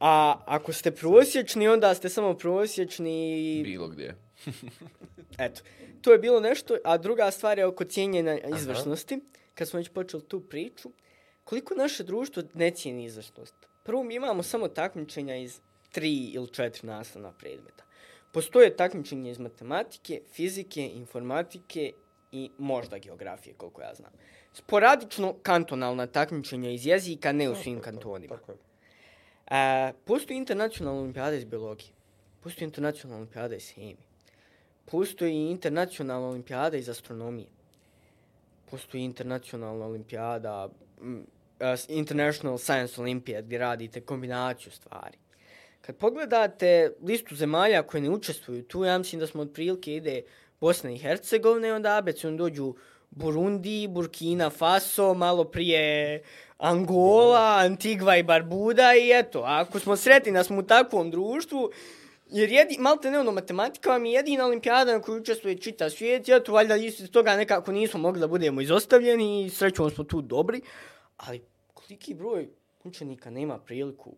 A ako ste prosječni, onda ste samo prosječni Bilo gdje. Eto, to je bilo nešto, a druga stvar je oko cijenjena izvršnosti. Kad smo već počeli tu priču, koliko naše društvo ne cijeni izvršnost? Prvo, mi imamo samo takmičenja iz tri ili četiri nastavna predmeta. Postoje takmičenje iz matematike, fizike, informatike i možda geografije, koliko ja znam. Sporadično kantonalna takmičenja iz jezika, ne u svim kantonima. Tako je. E, postoji internacionalna olimpijada iz biologije. Postoji internacionalna olimpijada iz hemije. Postoji internacionalna olimpijada iz astronomije. Postoji internacionalna olimpijada, International Science Olympiad, gdje radite kombinaciju stvari. Kad pogledate listu zemalja koje ne učestvuju tu, ja mislim da smo otprilike ide Bosna i Hercegovina i onda abecedno dođu Burundi, Burkina Faso, malo prije Angola, Antigva i Barbuda i eto, ako smo sretni da smo u takvom društvu, jer jedi, malte ne ono, matematika vam je jedina olimpijada na kojoj učestvuje čita svijet, eto, valjda iz toga nekako nismo mogli da budemo izostavljeni i srećom smo tu dobri, ali koliki broj učenika nema priliku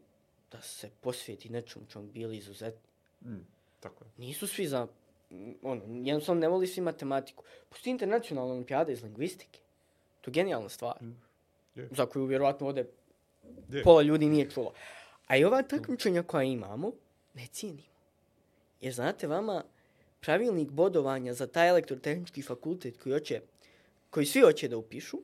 da se posvijeti nečemu čemu bili izuzetni. Mm, tako je. Nisu svi za, mm, ono, jednostavno ne voli svi matematiku. Postoji internacionalna olimpijada iz lingvistike. To je genijalna stvar. Mm, je. Za koju vjerovatno ovde Je. pola ljudi nije čulo. A i ova takmičenja koja imamo, ne cijenimo. Jer znate, vama pravilnik bodovanja za taj elektrotehnički fakultet koji, hoće, koji svi hoće da upišu,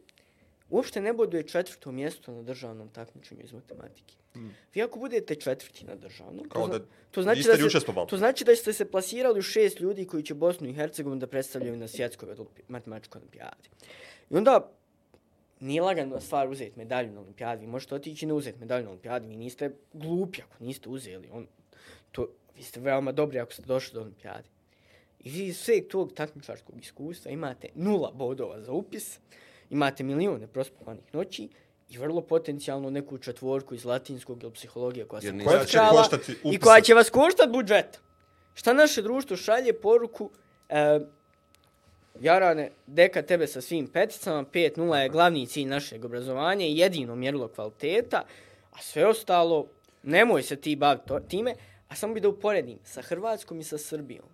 uopšte ne boduje četvrto mjesto na državnom takmičenju iz matematike. Mm. Vi ako budete četvrti na državnom, Kao to, da to znači da se, to znači da ste se plasirali u šest ljudi koji će Bosnu i Hercegovinu da predstavljaju na svjetskoj matematičkoj olimpijadi. I onda nije lagano stvar uzeti medalju na olimpijadi. Vi možete otići na uzeti medalju na olimpijadi. Vi niste glupi ako niste uzeli. On, to, vi ste veoma dobri ako ste došli do olimpijade. I vi iz sveg tog takmičarskog iskustva imate nula bodova za upis, imate milijone prospavanih noći i vrlo potencijalno neku četvorku iz latinskog ili psihologije koja se koštati i koja će vas koštati budžeta. Šta naše društvo šalje poruku? E, Jarane, deka tebe sa svim peticama, 5.0 je glavni cilj našeg obrazovanja i jedino mjerilo kvaliteta, a sve ostalo, nemoj se ti baviti time, a samo bi da uporedim sa Hrvatskom i sa Srbijom.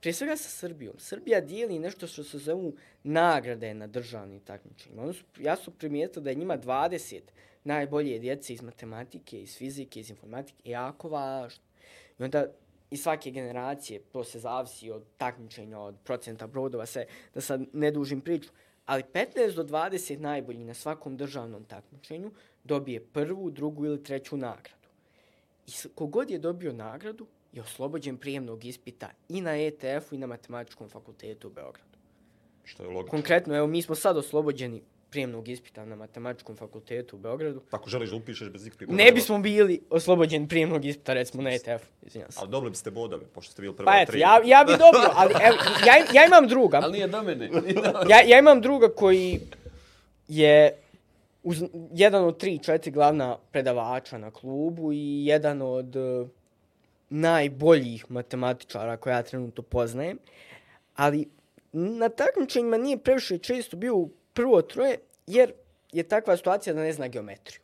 Prije svega sa Srbijom. Srbija dijeli nešto što se zovu nagrade na državnim takmičenjima. Ono su, ja su primijetio da je njima 20 najbolje djece iz matematike, iz fizike, iz informatike e, jako važno. I onda iz svake generacije, to se zavisi od takmičenja, od procenta brodova, sve, da sad ne dužim priču, ali 15 do 20 najbolji na svakom državnom takmičenju dobije prvu, drugu ili treću nagradu. I kogod je dobio nagradu je oslobođen prijemnog ispita i na ETF-u i na Matematičkom fakultetu u Beogradu. Što je logično. Konkretno, evo, mi smo sad oslobođeni prijemnog ispita na Matematičkom fakultetu u Beogradu. Ako želiš da upišeš bez ikakvih Ne bodova. bismo bili oslobođeni prijemnog ispita, recimo, na ETF-u. Izvinjam se. Ali dobili biste bodove, pošto ste bili prvo Pa eto, tri. ja, ja bi dobio, ali evo, ja, ja imam druga. Ali nije do mene. Ja, ja imam druga koji je uz, jedan od tri, četiri glavna predavača na klubu i jedan od uh, najboljih matematičara koje ja trenutno poznajem. Ali na takmičenjima nije previše često bio u prvo troje, jer je takva situacija da ne zna geometriju.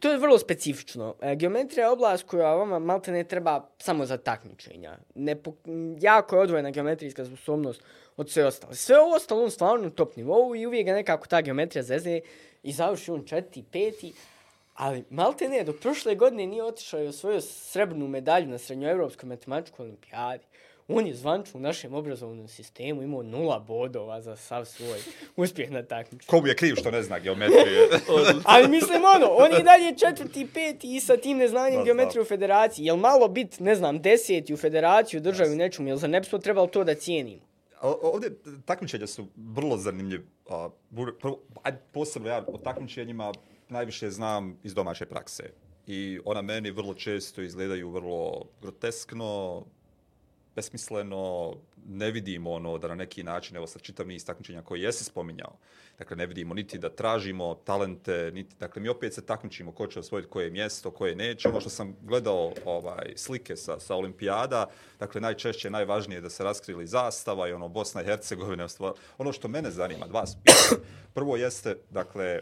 To je vrlo specifično. E, geometrija je oblast koja vama malte ne treba samo za takmičenja. Ne po, jako je odvojena geometrijska sposobnost od sve ostale. Sve ovo ostalo on stvarno na top nivou i uvijek ga nekako ta geometrija zezne i završi on četiri, peti, ali malte ne, do prošle godine nije otišao i osvojio srebrnu medalju na srednjoevropskoj matematičkoj olimpijadi. On je zvančno u našem obrazovnom sistemu imao nula bodova za sav svoj uspjeh na takmičenju. Ko mu je kriv što ne zna geometrije? Ali mislim ono, on je dalje četvrti, peti i sa tim neznanjem Da, geometrije u federaciji. Jel malo bit, ne znam, deseti u federaciju, u državi, u nečemu, jel za ne bismo trebalo to da cijenimo? O- Ovdje takmičenja su vrlo zanimljive. A, bur- Prvo, ajde, posebno ja o takmičenjima najviše znam iz domaće prakse. I ona meni vrlo često izgledaju vrlo groteskno, besmisleno, ne vidimo ono da na neki način, evo sad čitav niz takmičenja koje jesi spominjao, dakle ne vidimo niti da tražimo talente, niti, dakle mi opet se takmičimo ko će osvojiti koje mjesto, koje neće. Ono što sam gledao ovaj, slike sa, sa olimpijada, dakle najčešće najvažnije je da se raskrili zastava i ono Bosna i Hercegovina. Ono što mene zanima, dva su. Prvo jeste, dakle,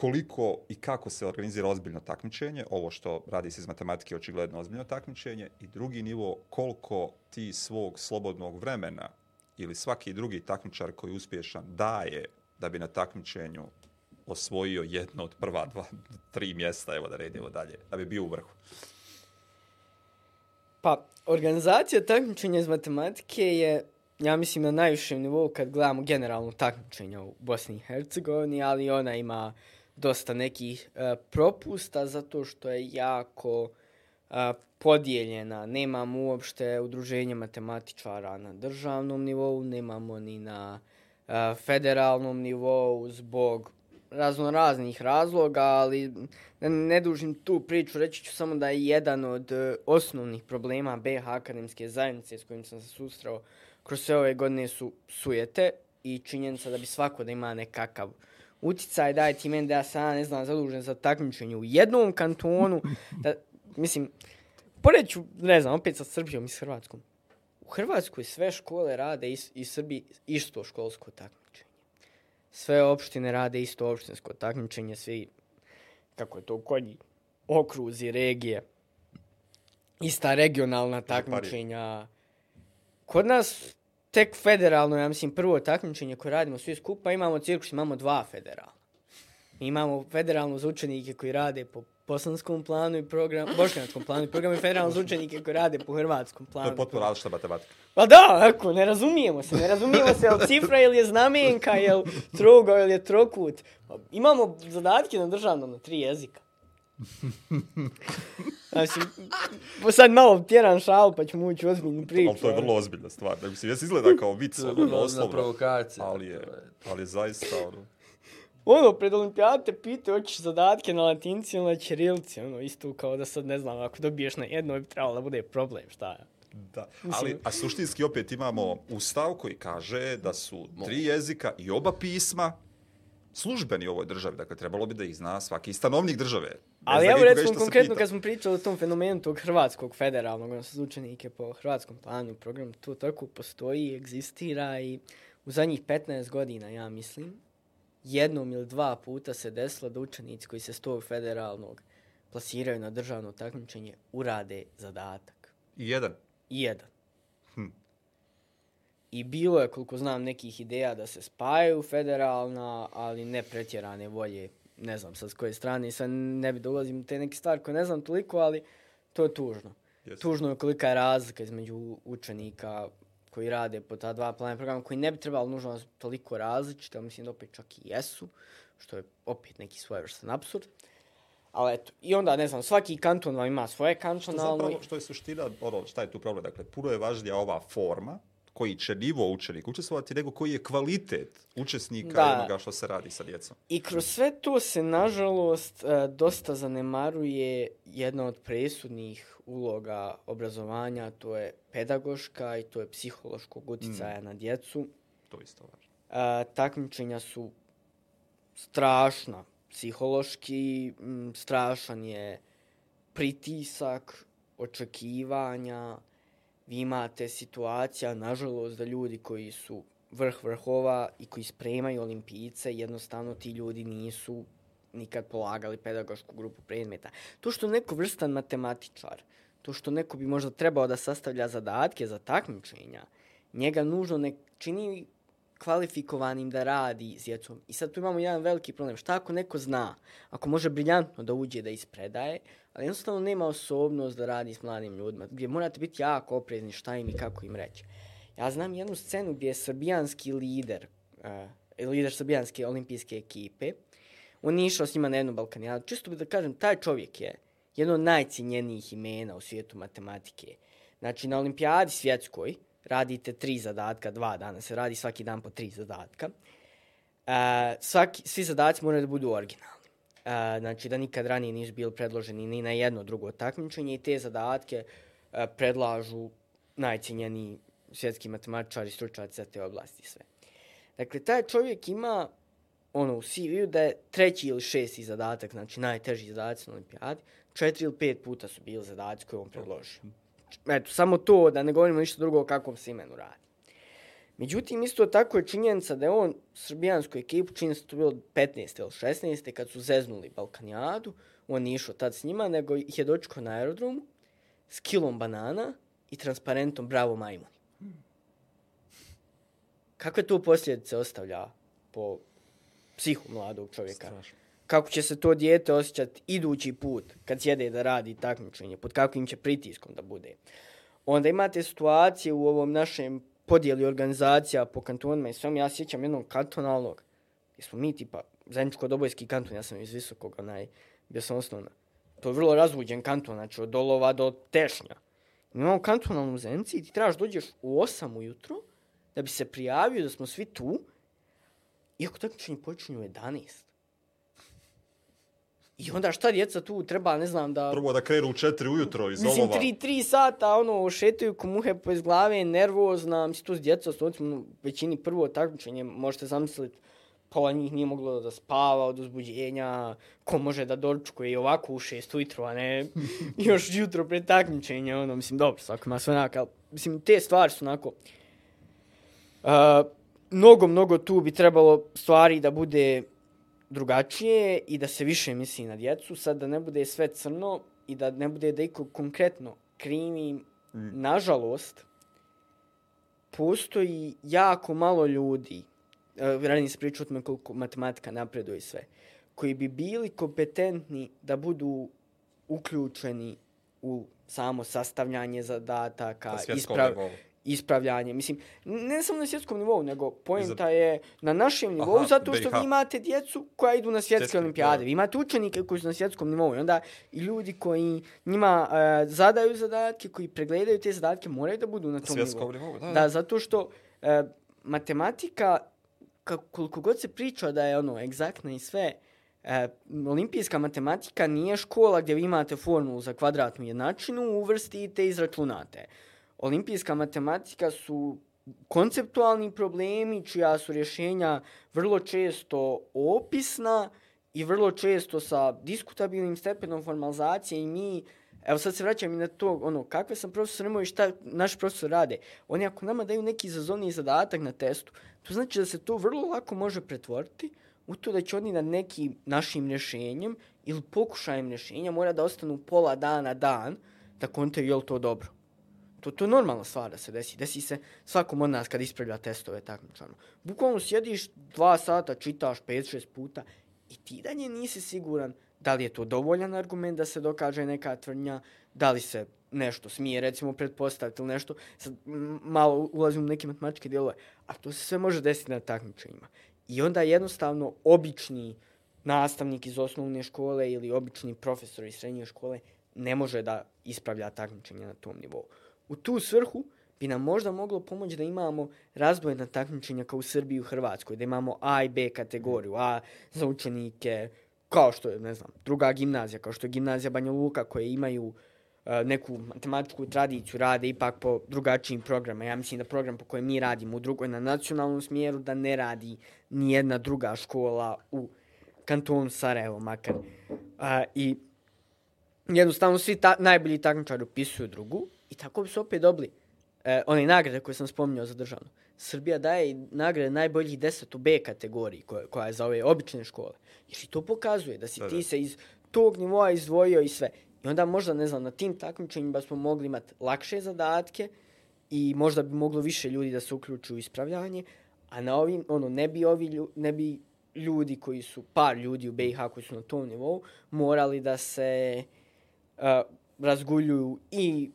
koliko i kako se organizira ozbiljno takmičenje, ovo što radi se iz matematike očigledno ozbiljno takmičenje, i drugi nivo, koliko ti svog slobodnog vremena ili svaki drugi takmičar koji je uspješan daje da bi na takmičenju osvojio jedno od prva dva, tri mjesta, evo da redimo dalje, da bi bio u vrhu. Pa, organizacija takmičenja iz matematike je, ja mislim, na najvišem nivou kad gledamo generalno takmičenja u Bosni i Hercegovini, ali ona ima dosta nekih uh, propusta zato što je jako uh, podijeljena. Nemamo uopšte udruženje matematičara na državnom nivou, nemamo ni na uh, federalnom nivou zbog razno raznih razloga, ali ne, ne dužim tu priču, reći ću samo da je jedan od osnovnih problema BH akademske zajednice s kojim sam se sustrao kroz sve ove godine su sujete i činjenica da bi svako da ima nekakav uticaj, daj ti meni da ja sam, ne znam, zadužen za takmičenje u jednom kantonu, da, mislim, pored ću, ne znam, opet sa Srbijom i s Hrvatskom. U Hrvatskoj sve škole rade i, i Srbiji isto školsko takmičenje. Sve opštine rade isto opštinsko takmičenje, svi, kako je to kod njih, okruzi, regije, ista regionalna takmičenja. Kod nas tek federalno, ja mislim, prvo takmičenje koje radimo svi skupa, imamo cirkus, imamo dva federalna. Imamo federalno za učenike koji rade po bosanskom planu i program, bošnjanskom planu i program i federalno za učenike koji rade po hrvatskom planu. To je potpuno različita matematika. Pa da, ako, ne razumijemo se, ne razumijemo se, jel cifra ili je znamenka, jel trogo ili je trokut. Pa imamo zadatke na državnom na tri jezika. Znači, sad malo tjeram šal pa ćemo ući u ozbiljnu priču. Ali to je vrlo ozbiljna stvar. Da mislim, jes izgleda kao vic, ono, Vrlo doslovno. provokacija. Ali je, ali je zaista, ono, Ono, pred olimpijade te pitaju hoćeš zadatke na latinci ili na ćirilci, ono, isto kao da sad ne znam, ako dobiješ na jedno bi trebalo da bude problem, šta je. Da, ali a suštinski opet imamo ustav koji kaže da su tri jezika i oba pisma službeni u ovoj državi, dakle trebalo bi da ih zna svaki stanovnik države. Bez Ali evo recimo konkretno kad smo pričali o tom fenomenu tog hrvatskog federalnog, ono za učenike po hrvatskom planu i programu, to tako postoji, egzistira i u zadnjih 15 godina, ja mislim, jednom ili dva puta se desilo da učenici koji se s tog federalnog plasiraju na državno takmičenje urade zadatak. I jedan. I jedan. Hm. I bilo je, koliko znam, nekih ideja da se spajaju federalna, ali ne pretjerane volje, ne znam sad s koje strane, i sad ne bi dolazim te neke stvari koje ne znam toliko, ali to je tužno. Jeste. Tužno je kolika je razlika između učenika koji rade po ta dva plana programa, koji ne bi trebalo nužno toliko različite, ali mislim da opet čak i jesu, što je opet neki svojevrstan absurd. Ali eto, i onda, ne znam, svaki kanton vam ima svoje Što kantonalno. zapravo, što je suština, ono, šta je tu problem? Dakle, puno je važnija ova forma, koji će nivo učenika učestvovati, nego koji je kvalitet učesnika Da. onoga što se radi sa djecom. I kroz sve to se, nažalost, e, dosta zanemaruje jedna od presudnih uloga obrazovanja, to je pedagoška i to je psihološkog utjecaja na djecu. To isto važno. E, takmičenja su strašna psihološki, m, strašan je pritisak, očekivanja, vi imate situacija, nažalost, da ljudi koji su vrh vrhova i koji spremaju olimpijice, jednostavno ti ljudi nisu nikad polagali pedagošku grupu predmeta. To što neko vrstan matematičar, to što neko bi možda trebao da sastavlja zadatke za takmičenja, njega nužno ne čini kvalifikovanim da radi s djecom. I sad tu imamo jedan veliki problem. Šta ako neko zna, ako može briljantno da uđe da ispredaje, ali jednostavno nema osobnost da radi s mladim ljudima, gdje morate biti jako oprezni šta im i kako im reći. Ja znam jednu scenu gdje je srbijanski lider, uh, lider srbijanske olimpijske ekipe, on je išao s njima na jednu Balkanijadu. Čisto bih da kažem, taj čovjek je jedno od najcinjenijih imena u svijetu matematike. Znači, na olimpijadi svjetskoj radite tri zadatka, dva dana se radi svaki dan po tri zadatka. E, svaki, svi zadaci moraju da budu originalni. E, znači, da nikad ranije nisu bili predloženi ni na jedno drugo takmičenje i te zadatke e, predlažu najcijenjeniji svjetski matematičari, stručnjaci za te oblasti sve. Dakle, taj čovjek ima ono u CV-u da je treći ili šesti zadatak, znači najteži zadaci na olimpijadi, četiri ili pet puta su bili zadaci koje on predložio. Eto, samo to, da ne govorimo ništa drugo o kakvom se imenu radi. Međutim, isto tako je činjenica da je on srbijansku ekipu, čini se to bilo 15. ili 16. kad su zeznuli Balkanijadu, on nije išao tad s njima, nego ih je dočekao na aerodromu s kilom banana i transparentom Bravo majmuni. Kakve to posljedice ostavlja po psihu mladog čovjeka? Strašno. Kako će se to dijete osjećati idući put kad sjede da radi takmičenje, pod kakvim će pritiskom da bude. Onda imate situacije u ovom našem podijeli organizacija po kantonima i svem. Ja sjećam jednog kantonalnog, gdje smo mi tipa zajedničko-dobojski kanton, ja sam iz visokog, onaj, bio sam osnovna. To je vrlo razluđen kanton, znači od Dolova do Tešnja. Imamo kantonalnu Zenci i ti trebaš dođeš u 8 ujutro da bi se prijavio da smo svi tu, iako takmičenje počinje u 11. I onda šta djeca tu treba, ne znam, da... Prvo da krenu u četiri ujutro iz Mislim, olova. tri, tri sata, ono, šetaju ko muhe po iz glave, nervozna, mislim, tu s djeca, s ocima, većini prvo takmičenje, možete zamisliti, pola njih nije moglo da spava od uzbuđenja, ko može da dočkuje i ovako u šest ujutro, a ne još jutro pred takmičenja, ono, mislim, dobro, svako ima sve onako, ali, mislim, te stvari su onako, uh, mnogo, mnogo tu bi trebalo stvari da bude drugačije i da se više misli na djecu, sad da ne bude sve crno i da ne bude da iko konkretno krivi, mm. nažalost, postoji jako malo ljudi, uh, radim se priču o tome koliko matematika napreduje i sve, koji bi bili kompetentni da budu uključeni u samo sastavljanje zadataka, isprav, ispravljanje. Mislim, ne samo na svjetskom nivou, nego pojenta je na našem nivou, Aha, zato što BiH. vi imate djecu koja idu na svjetske Svjetski, olimpijade. Vi imate učenike koji su na svjetskom nivou. I onda i ljudi koji njima uh, zadaju zadatke, koji pregledaju te zadatke, moraju da budu na tom nivou. nivou. Da, da. da, zato što uh, matematika, koliko god se priča da je ono egzaktna i sve, E, olimpijska matematika nije škola gdje vi imate formulu za kvadratnu jednačinu, uvrstite i izračunate olimpijska matematika su konceptualni problemi čija su rješenja vrlo često opisna i vrlo često sa diskutabilnim stepenom formalizacije i mi Evo sad se vraćam i na to, ono, kakve sam profesor imao i šta naš profesor rade. Oni ako nama daju neki izazovni zadatak na testu, to znači da se to vrlo lako može pretvoriti u to da će oni na nekim našim rješenjem ili pokušajem rješenja mora da ostanu pola dana, dan, da kontaju je li to dobro. To, to je normalna stvar da se desi. Desi se svakom od nas kad ispravlja testove takmičarno. Bukvalno sjediš dva sata, čitaš pet, šest puta i ti dalje nisi siguran da li je to dovoljan argument da se dokaže neka tvrdnja, da li se nešto smije recimo pretpostaviti ili nešto. Sad malo ulazim u neke matematičke dijelove, a to se sve može desiti na takmičenjima. I onda jednostavno obični nastavnik iz osnovne škole ili obični profesor iz srednje škole ne može da ispravlja takmičenja na tom nivou. U tu svrhu bi nam možda moglo pomoći da imamo razdvojena takmičenja kao u Srbiji i u Hrvatskoj, da imamo A i B kategoriju, A za učenike, kao što je, ne znam, druga gimnazija, kao što je gimnazija Banja Luka, koje imaju uh, neku matematičku tradiciju, rade ipak po drugačijim programa. Ja mislim da program po kojem mi radimo u drugoj na nacionalnom smjeru, da ne radi ni jedna druga škola u kantonu Sarajevo, makar. Uh, I jednostavno svi ta, najbolji takmičari upisuju drugu, I tako bi se opet dobili e, one nagrade koje sam spominjao za državno. Srbija daje nagrade najboljih deset u B kategoriji koja, koja je za ove obične škole. Jer i to pokazuje da si da, ti se iz tog nivoa izdvojio i sve. I onda možda, ne znam, na tim takmičenjima smo mogli imati lakše zadatke i možda bi moglo više ljudi da se uključuju u ispravljanje, a na ovim, ono, ne bi ovi ne bi ljudi koji su, par ljudi u BiH koji su na tom nivou, morali da se uh, razguljuju i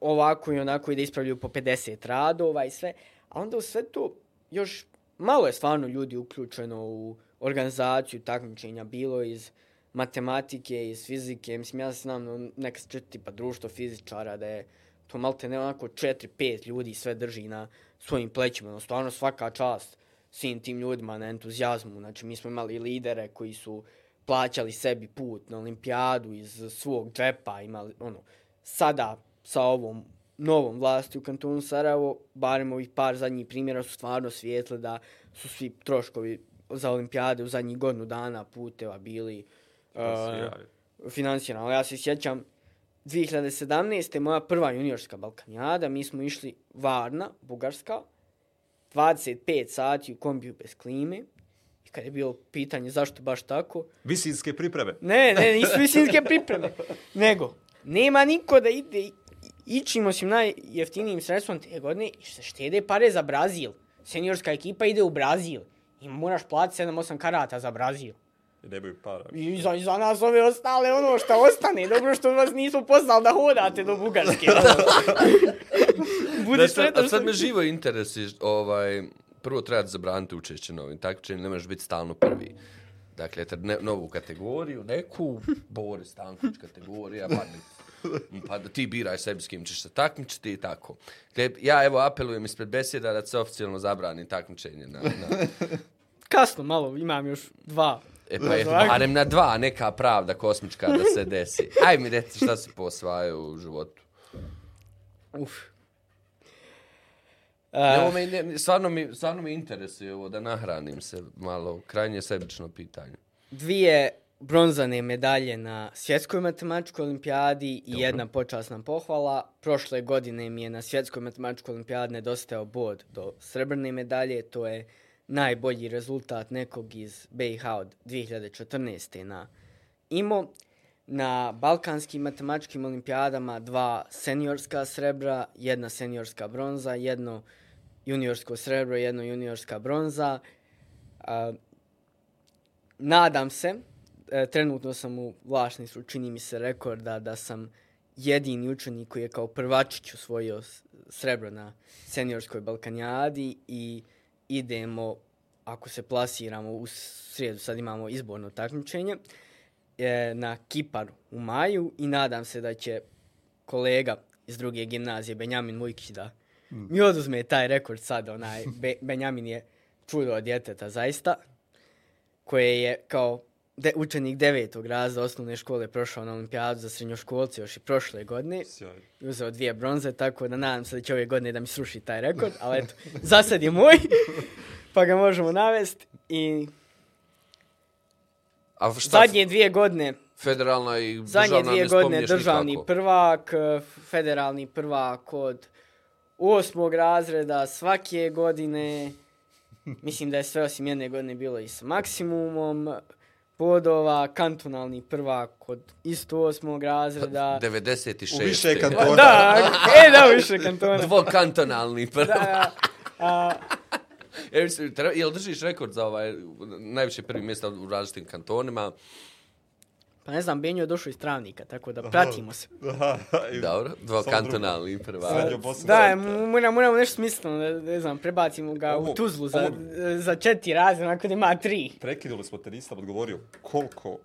ovako i onako i da ispravljaju po 50 radova i sve. A onda u sve to još malo je stvarno ljudi uključeno u organizaciju takmičenja, bilo iz matematike, iz fizike. Mislim, ja ono, se znam neka četiri tipa društvo fizičara da je to malo te ne onako 4-5 ljudi sve drži na svojim plećima. No, stvarno svaka čast svim tim ljudima na entuzijazmu. Znači, mi smo imali lidere koji su plaćali sebi put na olimpijadu iz svog džepa, imali, ono, sada sa ovom novom vlasti u kantonu Sarajevo, barem ovih par zadnjih primjera su stvarno svijetle da su svi troškovi za olimpijade u zadnjih godinu dana puteva bili uh, finansirani. Ja se sjećam, 2017. moja prva juniorska Balkanijada, mi smo išli Varna, Bugarska, 25 sati u kombiju bez klime. I kad je bilo pitanje zašto baš tako... Visinske pripreme. Ne, ne, nisu visinske pripreme. Nego, nema niko da ide ićimo s najjeftinijim sredstvom te godine i se štede pare za Brazil. Seniorska ekipa ide u Brazil i moraš platiti 7-8 karata za Brazil. I ne bih para. I za, za nas ove ostale ono što ostane. Dobro što vas nisu poslali da hodate do Bugarske. Budi sretan. A sad me živo interesi, ovaj, prvo treba zabraniti učešće novim takvičenjem, ne možeš biti stalno prvi. Dakle, ne, novu kategoriju, neku, Boris Stanković kategorija, pa pa da ti biraj sebi s kim ćeš se takmičiti i tako. Te, ja evo apelujem ispred besjeda da se oficijalno zabrani takmičenje. Na, na... Kasno, malo, imam još dva. E pa je, barem na dva, neka pravda kosmička da se desi. Aj mi reci šta se posvajaju u životu. Uf. Ne, ovo me, ne, stvarno, mi, stvarno me interesuje ovo da nahranim se malo. Krajnje sebično pitanje. dvije bronzane medalje na svjetskoj matematičkoj olimpijadi i jedna počasna pohvala. Prošle godine mi je na svjetskoj matematičkoj olimpijadi nedostao bod do srebrne medalje. To je najbolji rezultat nekog iz BiH od 2014. na IMO. Na balkanskim matematičkim olimpijadama dva seniorska srebra, jedna seniorska bronza, jedno juniorsko srebro, jedno juniorska bronza. A, nadam se, e, trenutno sam u vlasništvu, čini mi se rekorda da sam jedini učenik koji je kao prvačić osvojio srebro na seniorskoj Balkanjadi i idemo, ako se plasiramo u srijedu, sad imamo izborno takmičenje, e, na Kipar u maju i nadam se da će kolega iz druge gimnazije, Benjamin Mujkić, da mi oduzme taj rekord sad, onaj, Be, Benjamin je čudo od djeteta, zaista, koje je kao de, učenik devetog razda osnovne škole prošao na olimpijadu za srednjoškolce još i prošle godine Sjaj. uzeo dvije bronze, tako da nadam se da će ove godine da mi sruši taj rekord, ali eto, za sad je moj, pa ga možemo navesti i A šta, zadnje dvije godine federalna i Zadnje državna dvije ne godine državni nikako? prvak, federalni prvak od osmog razreda svake godine. Mislim da je sve osim jedne godine bilo i s maksimumom bodova, kantonalni prvak od isto osmog razreda. 96. U više kantona. Da, e da, više kantona. Dvokantonalni prvo. Da, da. A, E, Jel držiš rekord za ovaj, najviše prvi mjesta u različitim kantonima? Pa ne znam, Benjo je došao iz Travnika, tako da pratimo se. Dobro, prvak. Srednjo Bosna. Da, moramo, moramo nešto smisleno, ne, ne znam, prebacimo ga Ovo- u Tuzlu za, ovo- za četiri onako da ima tri. Prekinuli smo te, nisam odgovorio koliko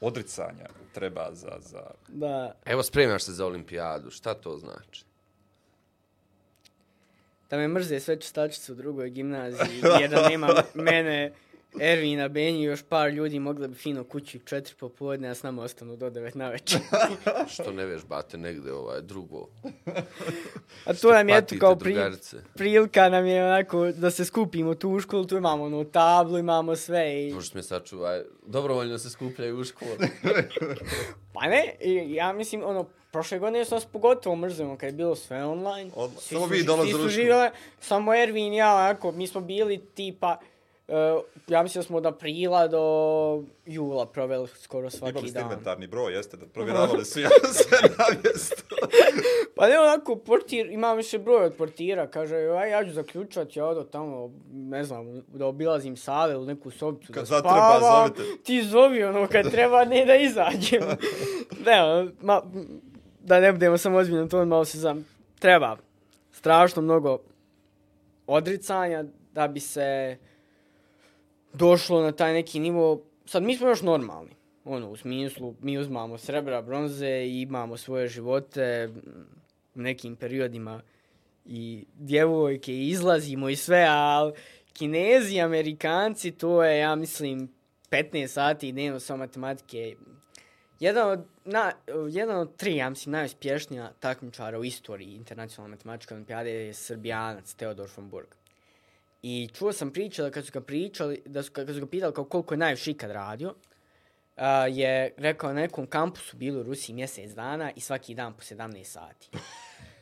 odricanja treba za, za... Da, Evo, spremaš se za olimpijadu. Šta to znači? da me mrze sve čistačice u drugoj gimnaziji, jer da nema mene, Ervina, Benji i još par ljudi mogli bi fino kući u četiri popodne, a s nama ostanu do devet na večer. Što ne vežbate negde ovaj drugo? A to nam je eto kao pri, prilika nam je onako da se skupimo tu u školu, tu imamo onu tablu, imamo sve i... Možeš me sačuvaj. Dobrovoljno se skupljaju u školu. Pa ne, ja mislim, ono, prošle godine sam nas pogotovo mrzimo kad je bilo sve online. Od- Svi samo su- vi dolazili u su školu. živjeli, samo Ervin i ja, onako, mi smo bili tipa, ja mislim da smo od aprila do jula proveli skoro svaki Imali ste dan. inventarni broj, jeste da provjeravali svi sve na mjestu. Pa ne, onako, portir, imam više broj od portira, kaže, aj, ja ću zaključat, ja odo tamo, ne znam, da obilazim sale u neku sobicu, Kad da zatreba, spavam, zovite. ti zovi, ono, kad treba, ne da izađem. ne, ono, ma, da ne budemo samo ozbiljno, to malo se znam, treba strašno mnogo odricanja da bi se došlo na taj neki nivo, sad mi smo još normalni, ono, u smislu, mi uzmamo srebra, bronze i imamo svoje živote, u nekim periodima i djevojke i izlazimo i sve, ali kinezi, amerikanci, to je, ja mislim, 15 sati dnevno sa matematike. Jedan od, na, jedan od tri, ja mislim, najuspješnija takmičara u istoriji internacionalne matematičke olimpijade je Srbijanac Teodor von Burg. I čuo sam priča da kad su ga pričali, da su, kad su ga pitali kao koliko je najviše ikad radio, a, je rekao na nekom kampusu bili u Rusiji mjesec dana i svaki dan po 17 sati.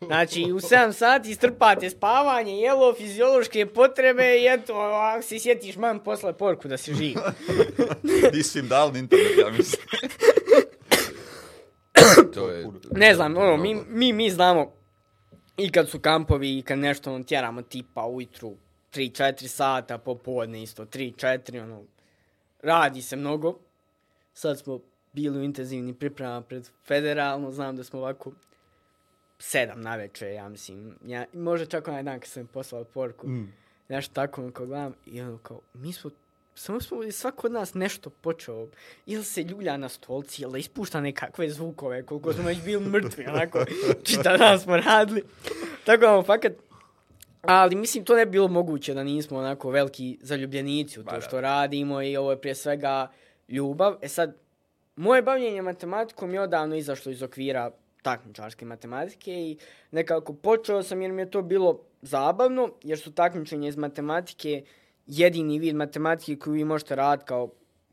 Znači, u 7 sati strpate spavanje, jelo, fiziološke potrebe i eto, ako se sjetiš, mam posle porku da si živ. Nisi im dal ni internet, ja mislim. To je... Ne znam, ono, mi, mi, mi znamo i kad su kampovi i kad nešto ono, tjeramo tipa ujutru 3-4 sata, popodne isto 3-4, ono, radi se mnogo. Sad smo bili u intenzivnim pripremama pred federalno, znam da smo ovako sedam na večer, ja mislim. Ja, možda čak onaj dan kad sam poslao poruku, mm. nešto tako, ono, kao gledam, i ono kao, mi smo samo smo svako od nas nešto počeo, ili se ljulja na stolci, ili ispušta nekakve zvukove, koliko smo već bili mrtvi, onako, čita dan smo radili. Tako ono, fakat, ali mislim, to ne bi bilo moguće da nismo onako veliki zaljubljenici u to da. što radimo i ovo je prije svega ljubav. E sad, moje bavljenje matematikom je odavno izašlo iz okvira takmičarske matematike i nekako počeo sam jer mi je to bilo zabavno, jer su takmičenje iz matematike jedini vid matematike koju vi možete raditi kao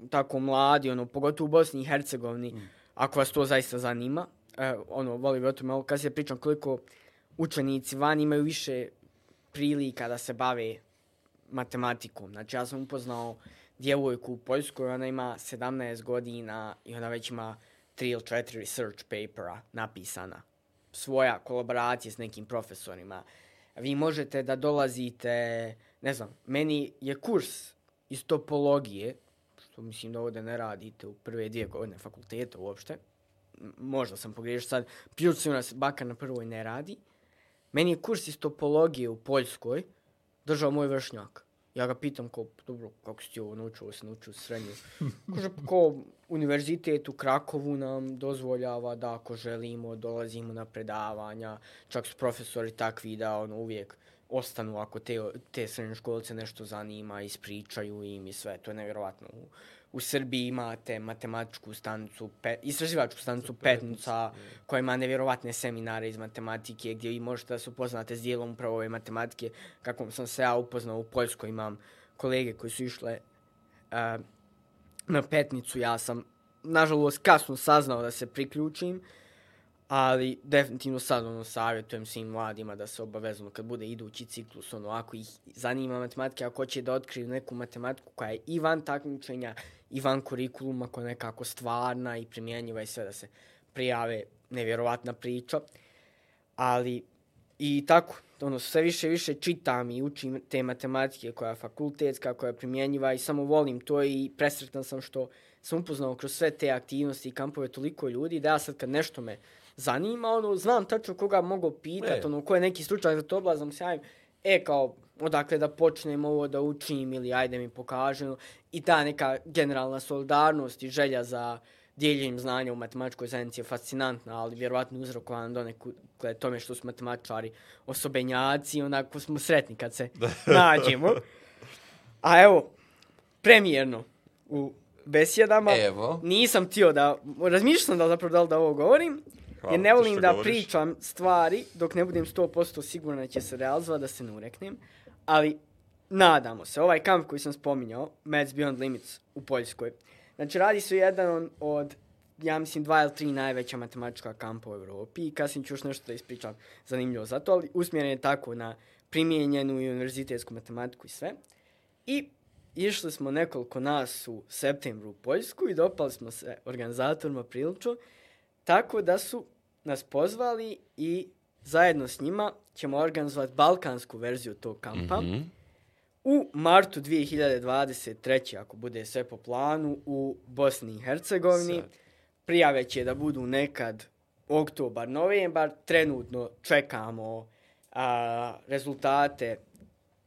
tako mladi, ono, pogotovo u Bosni i Hercegovini, mm. ako vas to zaista zanima. E, ono, volim o tome, kad se pričam koliko učenici van imaju više prilika da se bave matematikom. Znači, ja sam upoznao djevojku u Poljskoj, ona ima 17 godina i ona već ima 3 ili 4 research papera napisana. Svoja kolaboracija s nekim profesorima. Vi možete da dolazite, ne znam, meni je kurs iz topologije, što mislim da ovdje ne radite u prve dvije godine fakulteta uopšte, možda sam pogriješio sad, prilično nas baka na prvoj ne radi, meni je kurs iz topologije u Poljskoj držao moj vršnjak. Ja ga pitam ko, dobro, kako si ti ovo naučio, se naučio u srednju. Kaže, ko univerzitet u Krakovu nam dozvoljava da ako želimo, dolazimo na predavanja, čak su profesori takvi da ono, uvijek ostanu ako te, te srednje školce nešto zanima, ispričaju im i sve, to je nevjerovatno. U, u Srbiji imate matematičku stanicu, pe, istraživačku stanicu Petnica, koja ima nevjerovatne seminare iz matematike, gdje vi možete da se upoznate s dijelom upravo ove matematike. Kako sam se ja upoznao u Poljskoj, imam kolege koji su išle uh, na Petnicu. Ja sam, nažalost, kasno saznao da se priključim, ali definitivno sad ono savjetujem svim mladima da se obavezno kad bude idući ciklus, ono, ako ih zanima matematika, ako će da otkriju neku matematiku koja je i van takmičenja, i van kurikuluma koja je nekako stvarna i primjenjiva i sve da se prijave nevjerovatna priča. Ali i tako, ono, sve više više čitam i učim te matematike koja je fakultetska, koja je primjenjiva i samo volim to i presretan sam što sam upoznao kroz sve te aktivnosti i kampove toliko ljudi da ja sad kad nešto me zanima, ono, znam tačno koga mogu pitati, ono, ko je neki stručak za to oblazam, sjajim, e, kao, odakle da počnem ovo da učim ili ajde mi pokažem. I ta neka generalna solidarnost i želja za dijeljenjem znanja u matematičkoj zajednici je fascinantna, ali vjerovatno uzrokovan do neku glede tome što su matematičari osobenjaci, onako smo sretni kad se nađemo. A evo, premijerno u besjedama, evo. nisam tio da, razmišljam sam da zapravo da li da ovo govorim, Hvala, jer ne volim da govoriš. pričam stvari dok ne budem 100% siguran da će se realizovati, da se ne ureknem ali nadamo se, ovaj kamp koji sam spominjao, Mads Beyond Limits u Poljskoj, znači radi se jedan od, ja mislim, dva ili tri najveća matematička kampa u Evropi i kasnije ću još nešto da ispričam zanimljivo za to, ali usmjeren je tako na primijenjenu i univerzitetsku matematiku i sve. I išli smo nekoliko nas u septembru u Poljsku i dopali smo se organizatorima prilično, tako da su nas pozvali i zajedno s njima ćemo organizovati balkansku verziju tog kampa. Mm -hmm. U martu 2023. ako bude sve po planu u Bosni i Hercegovini. Prijave će da budu nekad oktobar, novembar. Trenutno čekamo a, rezultate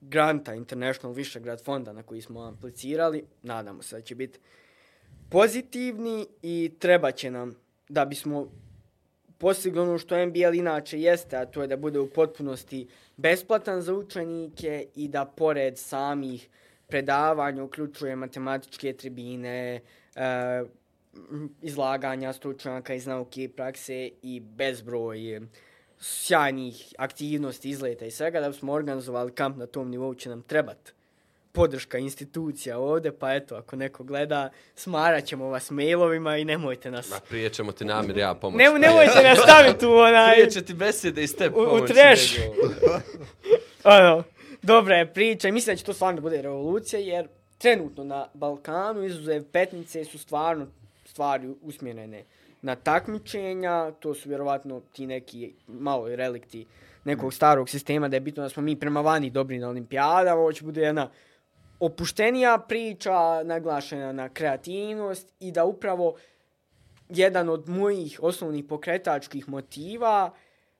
granta International Višegrad fonda na koji smo aplicirali. Nadamo se da će biti pozitivni i treba će nam da bismo postigli ono što MBL inače jeste, a to je da bude u potpunosti besplatan za učenike i da pored samih predavanja uključuje matematičke tribine, e, izlaganja stručnjaka iz nauke i prakse i bezbroj sjajnih aktivnosti, izleta i svega, da bismo organizovali kamp na tom nivou će nam trebati podrška institucija ovde, pa eto, ako neko gleda, smarat ćemo vas mailovima i nemojte nas... Ma prije ćemo ti namir ja pomoći. Ne, nemojte nas staviti u onaj... Prije će ti besede iz te pomoći. U, u treš. ono, dobra je priča i mislim da će to stvarno bude revolucija, jer trenutno na Balkanu izuzev petnice su stvarno stvari usmjerene na takmičenja, to su vjerovatno ti neki malo relikti nekog starog sistema, da je bitno da smo mi prema vani dobri na olimpijadama, ovo će bude jedna opuštenija priča, naglašena na kreativnost i da upravo jedan od mojih osnovnih pokretačkih motiva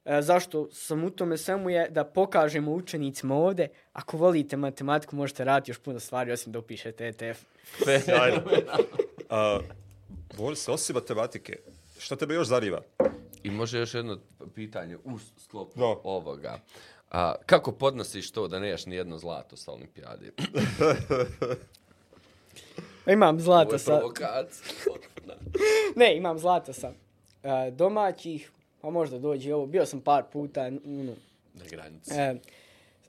e, zašto sam u tome svemu je da pokažemo učenicima ovde, ako volite matematiku možete raditi još puno stvari osim da upišete ETF. uh, Boris, osim matematike, što tebe još zariva? I može još jedno pitanje u sklopu no. ovoga. A, kako podnosiš to da nemaš ni jedno zlato sa olimpijade? imam zlato sa... ne, imam zlato sa uh, domaćih, pa možda dođe ovo. Bio sam par puta, ono, Na granici. e,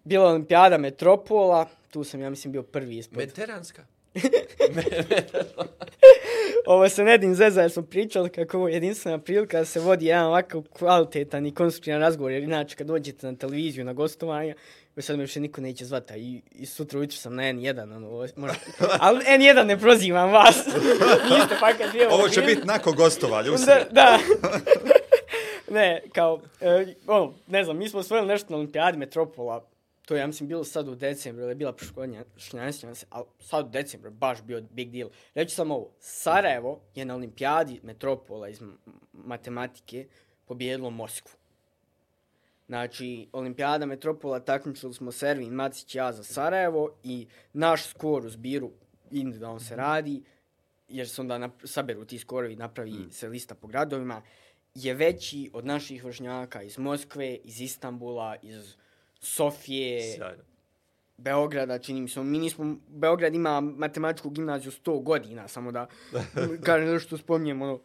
bila olimpijada Metropola, tu sam, ja mislim, bio prvi ispod. Mediteranska. Ovo se Nedim Zeza jer smo pričali kako ovo je jedinstvena prilika da se vodi jedan ovako kvalitetan i konstruktivan razgovor, jer inače kad dođete na televiziju, na gostovanje, već sad me više niko neće zvati, i, i sutra ujutro sam na N1, ono, možda, ali N1 ne prozivam vas, niste pa kad bio Ovo će biti nakon gostovanja, Da, usred. da. ne, kao, e, ono, ne znam, mi smo osvojili nešto na olimpijadi Metropola, to je, ja mislim, bilo sad u decembru, ili je bila proškodnja, šnjanstvena se, ali sad u decembru baš bio big deal. Reći samo ovo, Sarajevo je na olimpijadi Metropola iz matematike pobjedilo Moskvu. Znači, olimpijada Metropola takmičili smo Servin, Macić ja za Sarajevo i naš skor u zbiru individualno se radi, jer se onda saberu ti skorovi, napravi Mm. se lista po gradovima, je veći od naših vršnjaka iz Moskve, iz Istambula, iz Sofije, Sjajno. Beograda, čini mi se. Mi nismo, Beograd ima matematičku gimnaziju 100 godina, samo da kažem nešto što spominjem, ono,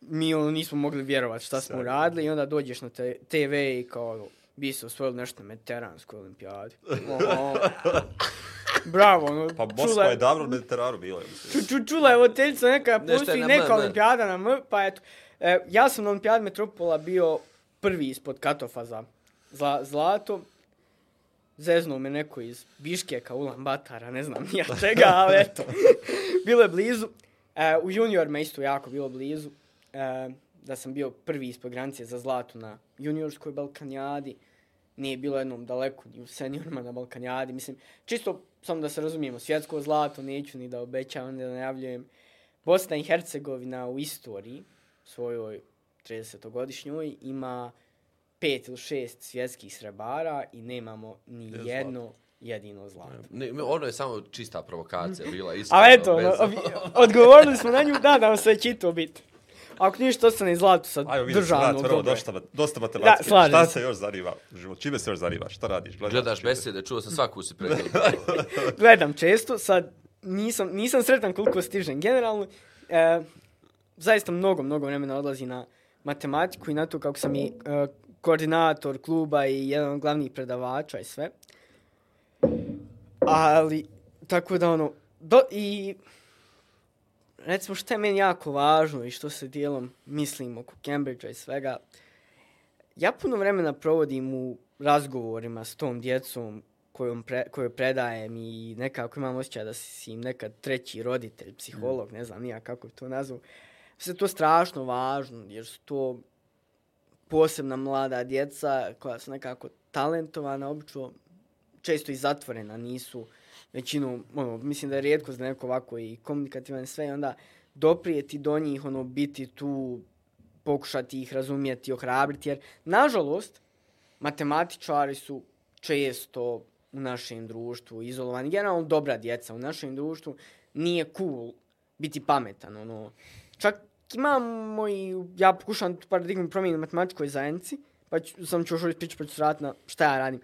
mi ono nismo mogli vjerovati šta smo radili i onda dođeš na te, TV i kao, ono, bi se osvojili nešto na mediteranskoj olimpijadi. Ono, Bravo, ono, Pa čula Moskva je- je davno u Mediteranu bila. Ču, ču, čula je voditeljica neka, postoji na neka M. olimpijada na M, pa eto. E, ja sam na olimpijadi Metropola bio prvi ispod katofa za zla, zlato. Zeznuo me neko iz Biškeka, Ulan Batara, ne znam nija čega, ali eto. bilo je blizu. E, u junior me isto jako bilo blizu. E, da sam bio prvi ispod granice za zlato na juniorskoj Balkanjadi. Nije bilo jednom daleko ni u seniorima na Balkanjadi. Mislim, čisto samo da se razumijemo, svjetsko zlato neću ni da obećavam, ni da najavljujem. Bosna i Hercegovina u istoriji svojoj 30-godišnjoj ima pet ili šest svjetskih srebara i nemamo ni Bez jedno jedino zlato. Ne, ono je samo čista provokacija bila. Iskreno, Ali eto, bez- ono, obi- odgovorili smo na nju, da, da vam sve čito biti. Ako ništa ostane zlato sad Ajmo vidjeti, državno. vrat, prvo dobro je. dosta, dosta matematike. Da, Šta se. se još zanima u životu? Čime se još zanima? Šta radiš? Gledaš čime? besede, čuo sam svaku si pregledao. Gledam često, sad nisam, nisam sretan koliko stižem generalno. E, zaista mnogo, mnogo vremena odlazi na matematiku i na to kako sam i e, koordinator kluba i jedan od glavnih predavača i sve. Ali, tako da ono, do, i recimo što je meni jako važno i što se dijelom mislim oko Cambridgea i svega, ja puno vremena provodim u razgovorima s tom djecom kojom pre, koju predajem i nekako imam osjećaj da si im nekad treći roditelj, psiholog, ne znam nija kako to nazvu. Sve to strašno važno jer su to posebna mlada djeca koja su nekako talentovana, obično često i zatvorena, nisu većinu, ono, mislim da je rijetko da neko ovako i komunikativan sve i onda doprijeti do njih, ono, biti tu, pokušati ih razumjeti, ohrabriti, jer, nažalost, matematičari su često u našem društvu izolovani. Generalno dobra djeca u našem društvu nije cool biti pametan. Ono. Čak imamo i, ja pokušam tu paradigmu promijeniti u matematičkoj zajednici, pa ću, sam ću još ovdje pričati pa ću se vratiti na šta ja radim.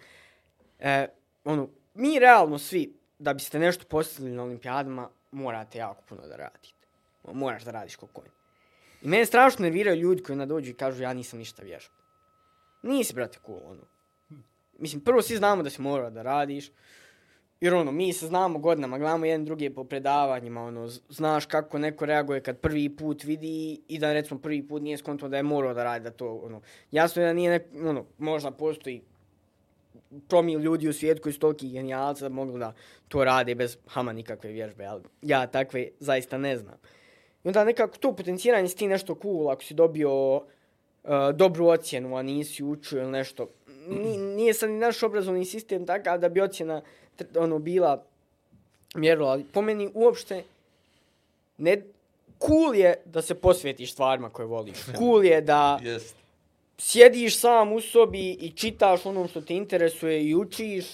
E, ono, mi realno svi, da biste nešto postigli na olimpijadama, morate jako puno da radite. Ono, moraš da radiš ko konj. I mene strašno nerviraju ljudi koji nadođu i kažu ja nisam ništa vježbao. Nisi, brate, cool, ono. Mislim, prvo svi znamo da si morao da radiš, jer ono, mi se znamo godinama, gledamo jedan drugi po predavanjima, ono, znaš kako neko reaguje kad prvi put vidi i da recimo prvi put nije skonto da je morao da radi, da to, ono, jasno je da nije neko, ono, možda postoji promil ljudi u svijetu koji su toliki genijalci da mogu da to rade bez hama nikakve vježbe, ali ja takve zaista ne znam. I onda nekako to potenciranje s ti nešto cool, ako si dobio uh, dobru ocjenu, a nisi učio ili nešto. Ni, nije sad ni naš obrazovni sistem takav da bi ocjena ono, bila mjerila, ali po meni uopšte ne, cool je da se posvetiš stvarima koje voliš. Cool je da Jest. sjediš sam u sobi i čitaš ono što te interesuje i učiš.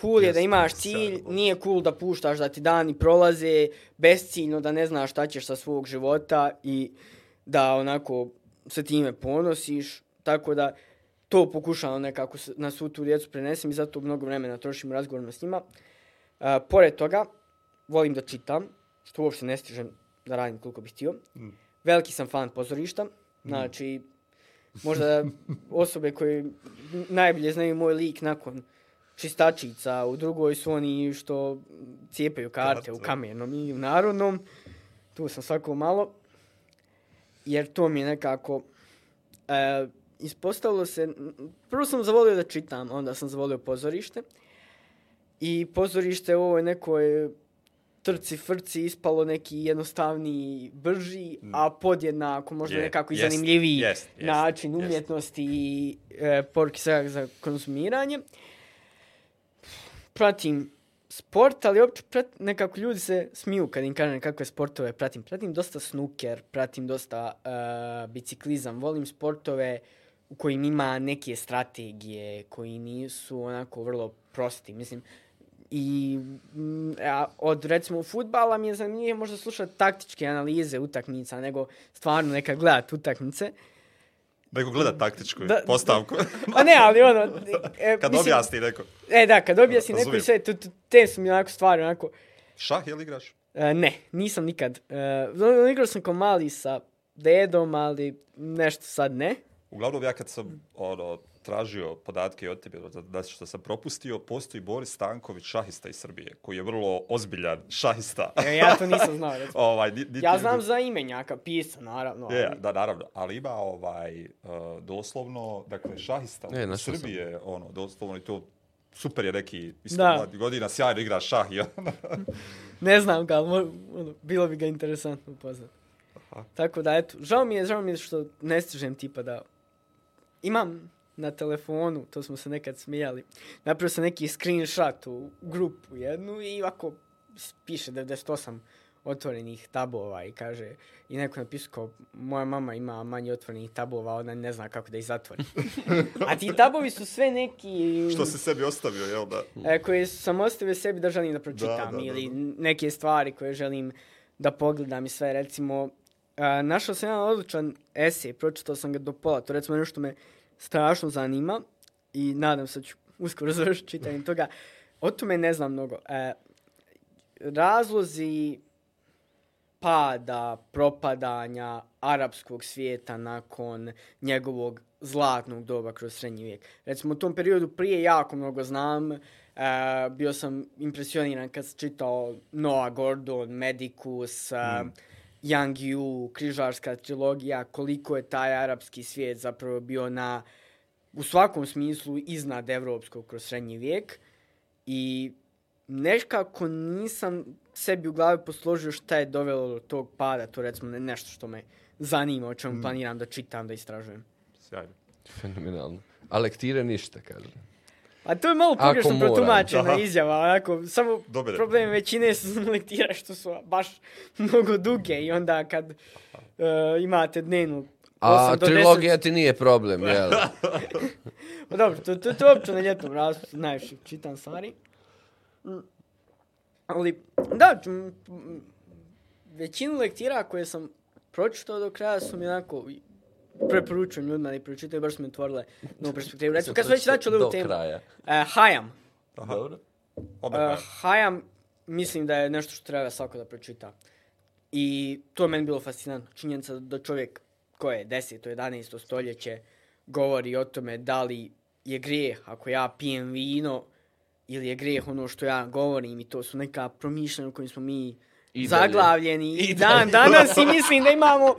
Cool je da imaš cilj, nije cool da puštaš da ti dani prolaze besciljno, da ne znaš šta ćeš sa svog života i da onako se time ponosiš. Tako da to pokušavam nekako na svu tu djecu prenesem i zato mnogo vremena trošim razgovorima s njima. Uh, pored toga, volim da čitam, što uopšte ne stižem da radim koliko bih htio. Veliki sam fan pozorišta, znači možda osobe koje najbolje znaju moj lik nakon čistačica, u drugoj su oni što cijepaju karte u kamenom i u narodnom. Tu sam svako malo. Jer to mi je nekako... E, ispostavilo se... Prvo sam zavolio da čitam, onda sam zavolio pozorište. I pozorište u ovoj nekoj trci frci ispalo neki jednostavniji, brži, a podjednako možda Je, nekako i jest, zanimljiviji jest, način jest. umjetnosti i e, poruke svega za konzumiranje. Pratim sport, ali opće prat, nekako ljudi se smiju kad im kažem kakve sportove pratim. Pratim dosta snuker, pratim dosta e, biciklizam, volim sportove u kojim ima neke strategije, koji nisu onako vrlo prosti. Mislim, i mm, a, od recimo futbala mi je zanimljivo možda slušati taktičke analize utakmica, nego stvarno neka gledat utakmice. Nego gleda taktičku Da- postavku. A ne, ali ono... E, Kad mislim- objasni neko. E, da, kad objasni neko i sve, tu, tu, te su mi onako stvari, onako... Šah je li igraš? E, ne, nisam nikad. E, igrao sam kao mali sa dedom, ali nešto sad ne. Uglavnom, ja kad sam ono, tražio podatke od tebe, da, da što sam propustio, postoji Boris Stanković, šahista iz Srbije, koji je vrlo ozbiljan šahista. E, ja to nisam znao, ovaj, ni- niti- Ja znam za imenjaka, pisa, naravno. Je, ali- da, naravno, ali ima ovaj, uh, doslovno, dakle, šahista E, u našao sam. Srbije, ono, doslovno i to super je neki, isto godina, sjajno igra šah i ono. Ne znam ga, ali mo- ono, bilo bi ga interesantno upoznat. Tako da, eto, žao mi je, žao mi je što ne stižem tipa da... Imam na telefonu, to smo se nekad smijali, napravio sam neki screenshot u grupu jednu i ovako piše 98 otvorenih tabova i kaže, i neko napisao kao, moja mama ima manje otvorenih tabova, ona ne zna kako da ih zatvori. A ti tabovi su sve neki... Što se sebi ostavio, jel da? e, koje sam ostavio sebi da želim da pročitam Da, da, da, ili da. neke stvari koje želim da pogledam i sve. Recimo, a, našao sam jedan odličan esej, pročitao sam ga do pola, to recimo nešto me strašno zanima i nadam se da ću uskoro završiti čitanje toga. O tome ne znam mnogo. E, razlozi pada, propadanja arapskog svijeta nakon njegovog zlatnog doba kroz srednji vijek. Recimo u tom periodu prije jako mnogo znam, e, bio sam impresioniran kad sam čitao Noah Gordon, Medicus, e, mm. Young Yu, križarska trilogija, koliko je taj arapski svijet zapravo bio na u svakom smislu iznad evropskog kroz srednji vijek i nekako nisam sebi u glavi posložio šta je dovelo do tog pada, to recimo ne- nešto što me zanima, o čemu planiram da čitam, da istražujem. Sjajno. Fenomenalno. A lektire ništa, kaže. A to je malo pogrešno protumačena izjava, onako, samo Dobre. problem većine su lektira što su baš mnogo duge i onda kad uh, imate dnevnu A 8 do 10 trilogija ti nije problem, jel? Pa dobro, to, to, to je uopće na ljetnom rastu, najviše čitam stvari. Ali, da, većinu lektira koje sam pročitao do kraja su mi onako, preporučujem ljudima da ih pročitaju, baš su mi otvorile novu perspektivu. Recimo, kad smo već načeli ovu temu, kraja. uh, Hayam. Aha. Dobro. Uh, uh, Hayam, mislim da je nešto što treba svako da pročita. I to je meni bilo fascinantno. Činjenica da čovjek koje je 10. 11. stoljeće govori o tome da li je grijeh ako ja pijem vino ili je grijeh ono što ja govorim i to su neka promišljanja u kojim smo mi I zaglavljeni I dan danas i mislim da imamo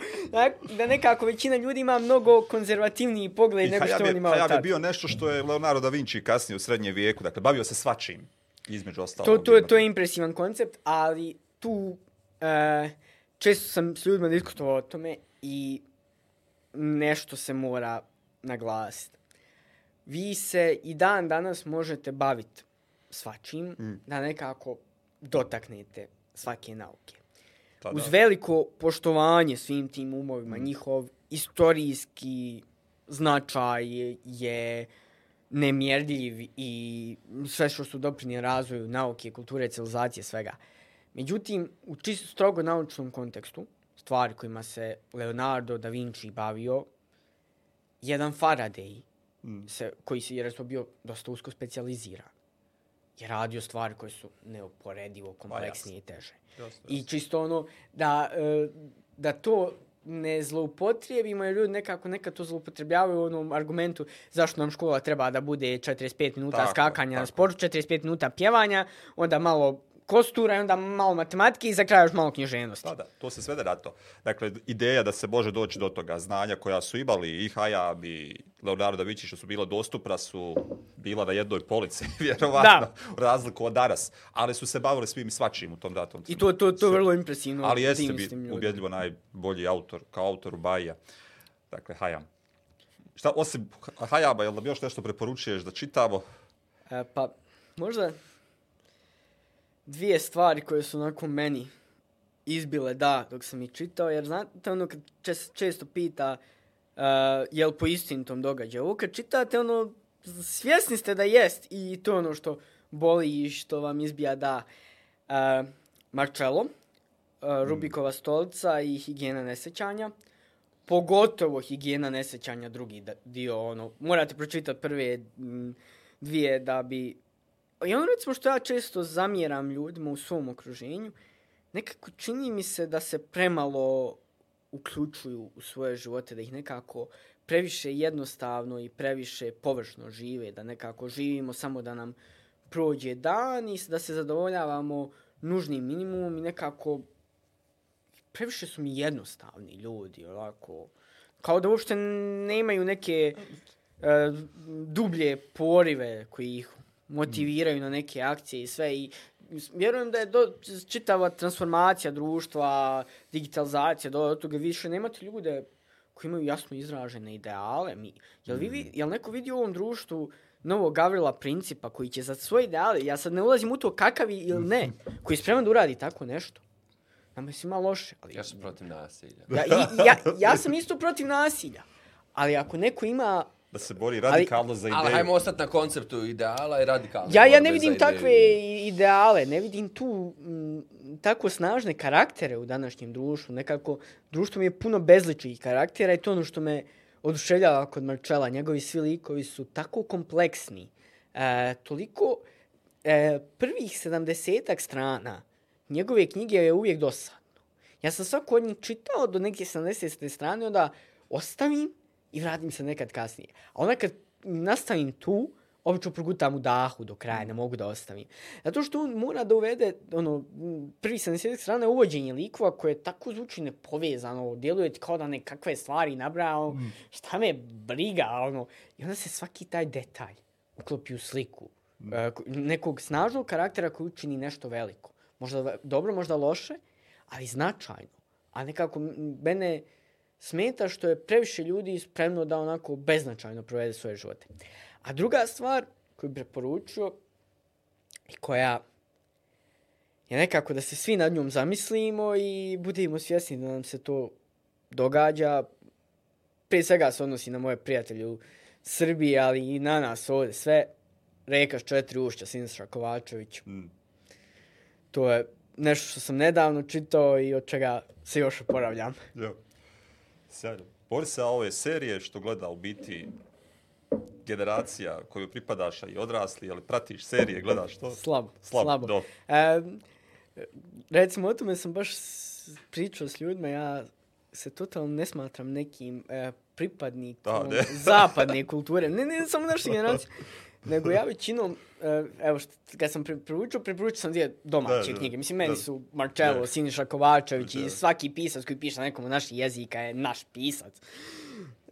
da- nekako većina ljudi ima mnogo konzervativniji pogled I nego što Hayam on je, imao Hayam je bio nešto što je Leonardo da Vinci kasnije u srednjem vijeku, dakle, bavio se svačim, između ostalog. To, to, je, to je impresivan koncept, ali tu e, često sam s ljudima diskutovao o tome i nešto se mora naglasiti. Vi se i dan danas možete baviti svačim, mm. da nekako dotaknete svake nauke. Pa da. Uz veliko poštovanje svim tim umovima, njihov istorijski značaj je, je nemjerljiv i sve što su doprinije razvoju nauke, kulture, civilizacije, svega. Međutim, u čisto strogo naučnom kontekstu, stvari kojima se Leonardo da Vinci bavio, jedan Faraday, Mm. se, koji se, jer je bio dosta usko specijaliziran, je radio stvari koje su neoporedivo kompleksnije i teže. I čisto ono, da, e, da to ne zloupotrijebimo jer ljudi nekako nekad to zloupotrebljavaju u onom argumentu zašto nam škola treba da bude 45 minuta Tako, skakanja na tako. sportu, 45 minuta pjevanja, onda malo kostura i onda malo matematike i za kraj još malo književnosti. Da, da, to se svede na to. Dakle, ideja da se može doći do toga znanja koja su imali i Hayab i Leonardo da Vinci što su bila dostupna su bila na jednoj polici, vjerovatno, Da. u razliku od danas. Ali su se bavili svim i svačim u tom datom I to, to, to je vrlo impresivno. Ali jeste bi ubjedljivo najbolji autor, kao autor Ubajja. Dakle, Hayam. Šta, osim Hayaba, jel da bi još nešto preporučuješ da čitamo? E, pa, možda dvije stvari koje su onako meni izbile da dok sam ih čitao, jer znate ono kad čes, često pita uh, je li po istinitom događaju. Ovo kad čitate ono, svjesni ste da jest i to ono što boli i što vam izbija da uh, Marcello, uh, Rubikova stolica i higijena nesjećanja. Pogotovo higijena nesjećanja drugi dio, ono, morate pročitati prve mm, dvije da bi... I ono recimo što ja često zamjeram ljudima u svom okruženju, nekako čini mi se da se premalo uključuju u svoje živote, da ih nekako previše jednostavno i previše površno žive, da nekako živimo samo da nam prođe dan i da se zadovoljavamo nužnim minimumom i nekako previše su mi jednostavni ljudi, ovako, kao da uopšte nemaju neke e, dublje porive koji ih motiviraju na neke akcije i sve i vjerujem da je do, čitava transformacija društva, digitalizacija, do toga više nemate ljude koji imaju jasno izražene ideale. Mi, jel, vi, vi- jel neko vidi u ovom društvu novog Gavrila Principa koji će za svoje ideale, ja sad ne ulazim u to kakav ili ne, koji je spreman da uradi tako nešto. Nama je svima loše. Ali, Ja sam protiv nasilja. ja, i, ja, ja sam isto protiv nasilja. Ali ako neko ima Da se bori radikalno za ideju. Ali hajmo ostati na konceptu ideala i radikalno. Ja, ja ne vidim takve ideale, ne vidim tu m, tako snažne karaktere u današnjem društvu. Nekako, društvo mi je puno bezličih karaktera i to ono što me oduševljava kod Marčela. Njegovi svi likovi su tako kompleksni. E, toliko, e, prvih sedamdesetak strana njegove knjige je uvijek dosadno. Ja sam svako od njih čitao do neke 70. strane, onda ostavim i vratim se nekad kasnije. A onda kad nastavim tu, obično progutam u dahu do kraja, ne mogu da ostavim. Zato što on mora da uvede, ono, prvi 70 strana uvođenje likova koje tako zvuči nepovezano, djeluje ti kao da nekakve stvari nabrao, šta me briga, ono. I onda se svaki taj detalj uklopi u sliku e, ko- nekog snažnog karaktera koji učini nešto veliko. Možda dobro, možda loše, ali značajno. A nekako mene smeta što je previše ljudi spremno da onako beznačajno provede svoje živote. A druga stvar koju bih preporučio i koja je nekako da se svi nad njom zamislimo i budemo svjesni da nam se to događa. Prije svega se odnosi na moje prijatelje u Srbiji, ali i na nas ovdje sve. Reka s četiri ušća, Siniša Kovačević. Mm. To je nešto što sam nedavno čitao i od čega se još oporavljam. Ja. Sjajno. Boris, a ove serije što gleda u biti generacija koju pripadaš i odrasli, ali pratiš serije, gledaš to? Slabo. Slabo, slabo. do. E, recimo, o tome sam baš pričao s ljudima, ja se totalno ne smatram nekim e, pripadnikom Da, ne. zapadne kulture. Ne, ne samo naše generacije. Nego ja većinom, evo, što, kad sam pre- preporučio, preporučio sam dvije domaće Da, da, knjige. Mislim, meni da. su Marcello, Da. Siniša Kovačević Da. i svaki pisac koji piše na nekom od naših jezika je naš pisac.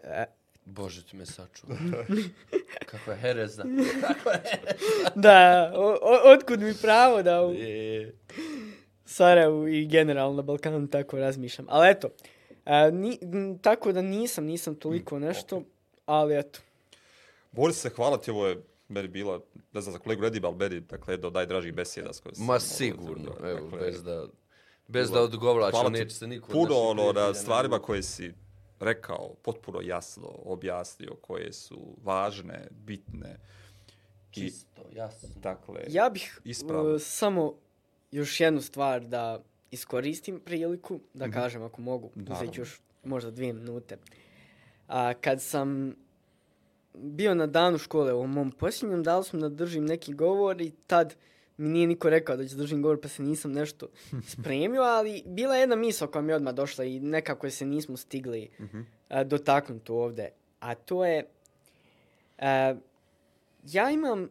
E, Bože, ti me sačuva. Kako je herezna. da, o, o, otkud mi pravo da u Je. Sarajevu i generalno na Balkanu tako razmišljam. Ali eto, a, ni, m, tako da nisam, nisam toliko nešto, ali eto. Boris, se hvala ti, ovo je meni bila, ne znam za kolegu Rediba, ali meni, dakle, jedno od najdražih besjeda s kojim Ma sigurno, da- evo, dakle, bez da, bez da odgovlačam, neće se niko... Puno naših ono, na stvarima ne- koje si rekao, potpuno jasno objasnio, koje su važne, bitne. I, Čisto, jasno. dakle, Ja bih Ispravno. uh, samo još jednu stvar da iskoristim priliku, da Mhm. kažem ako mogu, Naravno. uzet ću još možda dvije minute. A, kad sam bio na danu škole u mom posljednjem, dali smo da držim neki govor i tad mi nije niko rekao da ću držim govor, pa se nisam nešto spremio, ali bila je jedna misla koja mi je odmah došla i nekako se nismo stigli Mhm. a, dotaknuti ovde. A to je, a, ja imam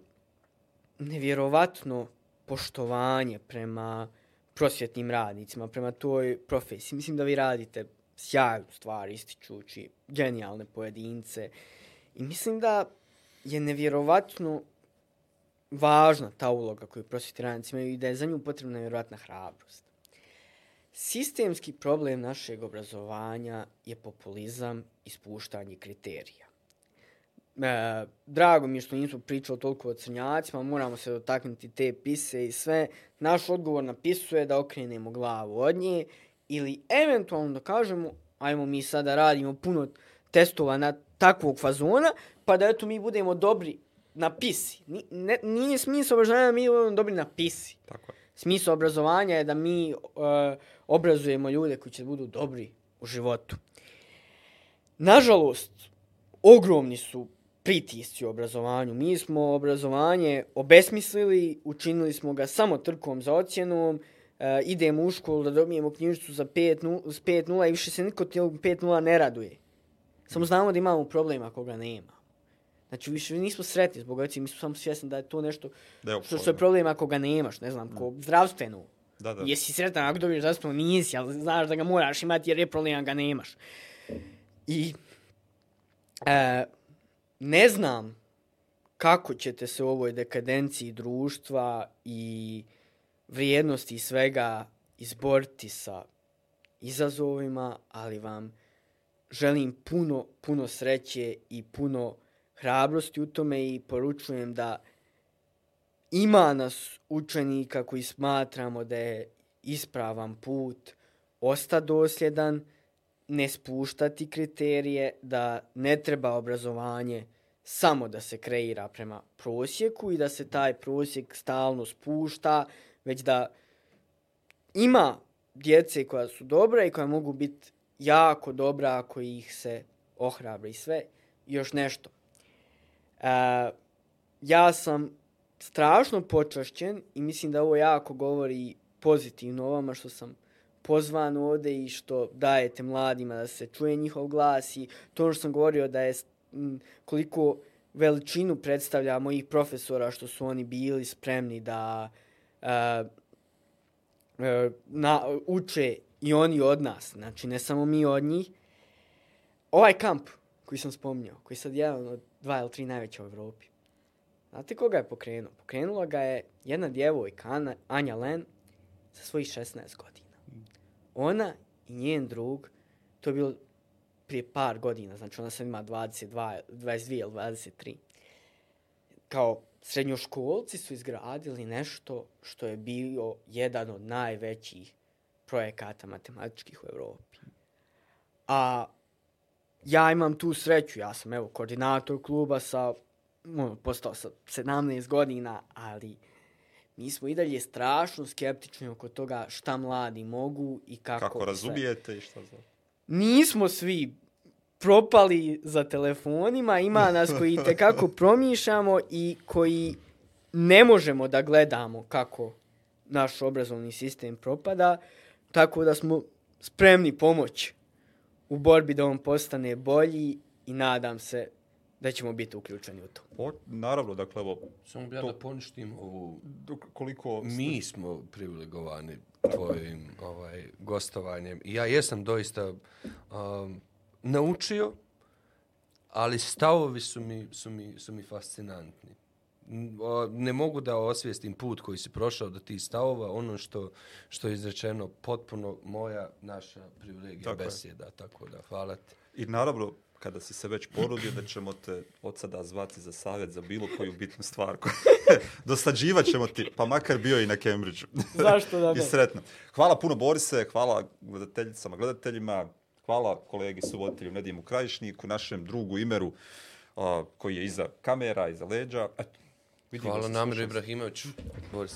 nevjerovatno poštovanje prema prosvjetnim radnicima, prema toj profesiji. Mislim da vi radite sjajnu stvar ističući genijalne pojedince i mislim da je nevjerovatno važna ta uloga koju prosvjetni radnici imaju i da je za nju potrebna nevjerovatna hrabrost. Sistemski problem našeg obrazovanja je populizam i spuštanje kriterija. E, drago mi je što nismo pričali toliko o crnjacima, moramo se dotaknuti te pise i sve. Naš odgovor na pisu je da okrenemo glavu od nje ili eventualno da kažemo ajmo mi sada radimo puno testova na takvog fazona, pa da eto mi budemo dobri na pisi. Ni, ne, nije smisao obrazovanja da mi budemo dobri na pisi. Tako je. Smisao obrazovanja je da mi uh, obrazujemo ljude koji će budu dobri u životu. Nažalost, ogromni su pritisci u obrazovanju. Mi smo obrazovanje obesmislili, učinili smo ga samo trkom za ocjenom, uh, idemo u školu da dobijemo knjižicu za 5 s 5.0 i više se niko tijelo 5.0 ne raduje. Samo znamo da imamo problema koga nema. Znači, više nismo sretni zbog ocjene, mi smo samo svjesni da je to nešto Da je što, što je problem ako ga nemaš, ne znam, ko zdravstveno. Da, da. Jesi sretan ako dobiješ zdravstveno, nisi, ali znaš da ga moraš imati jer je problem, ga nemaš. I e, ne znam kako ćete se u ovoj dekadenciji društva i vrijednosti i svega izboriti sa izazovima, ali vam želim puno, puno sreće i puno hrabrosti u tome i poručujem da ima nas učenika koji smatramo da je ispravan put, osta dosljedan, ne spuštati kriterije, da ne treba obrazovanje samo da se kreira prema prosjeku i da se taj prosjek stalno spušta, već da ima djece koja su dobra i koja mogu biti jako dobra ako ih se ohrabri sve. Još nešto. E, ja sam strašno počašćen i mislim da ovo jako govori pozitivno o vama što sam pozvan ovde i što dajete mladima da se čuje njihov glas i to ono što sam govorio da je koliko veličinu predstavlja mojih profesora što su oni bili spremni da uh, uh, na, uče i oni od nas, znači ne samo mi od njih. Ovaj kamp koji sam spominjao, koji je sad jedan od dva ili tri najveća u Evropi, znate koga je pokrenuo? Pokrenula ga je jedna djevojka, Ana, Anja Len, sa svojih 16 godina. Ona i njen drug, to je bilo prije par godina, znači ona sad ima 22, 22 ili 23. Kao srednjoškolci su izgradili nešto što je bio jedan od najvećih projekata matematičkih u Evropi. A ja imam tu sreću, ja sam evo koordinator kluba sa, ono, postao sa 17 godina, ali mi smo i dalje strašno skeptični oko toga šta mladi mogu i kako... Kako razumijete i šta za... Nismo svi propali za telefonima, ima nas koji kako promišljamo i koji ne možemo da gledamo kako naš obrazovni sistem propada, tako da smo spremni pomoć u borbi da on postane bolji i nadam se da ćemo biti uključeni u to. O, naravno, dakle, evo, Samo bi ja To- da poništim ovu... dok- koliko... Mi smo privilegovani tvojim ovaj, gostovanjem. I ja jesam doista um, naučio, ali stavovi su mi, su mi, su mi fascinantni. Ne mogu da osvijestim put koji si prošao do tih stavova, ono što, što je izrečeno potpuno moja, naša privilegija Tako je. besjeda. Tako da, hvala ti. I naravno, kada si se već porudio, da ćemo te od sada zvati za savjet za bilo koju bitnu stvar. koju- Dosađivat ćemo ti, pa makar bio i na Cambridgeu. Zašto da I ne? sretno. Hvala puno Borise, hvala gledateljicama, gledateljima, hvala kolegi suvoditelju Nedimu Krajišniku, našem drugu Imeru, koji je iza kamera, iza leđa. Eto, Vidimo Hvala Namiru Ibrahimoviću. Boris.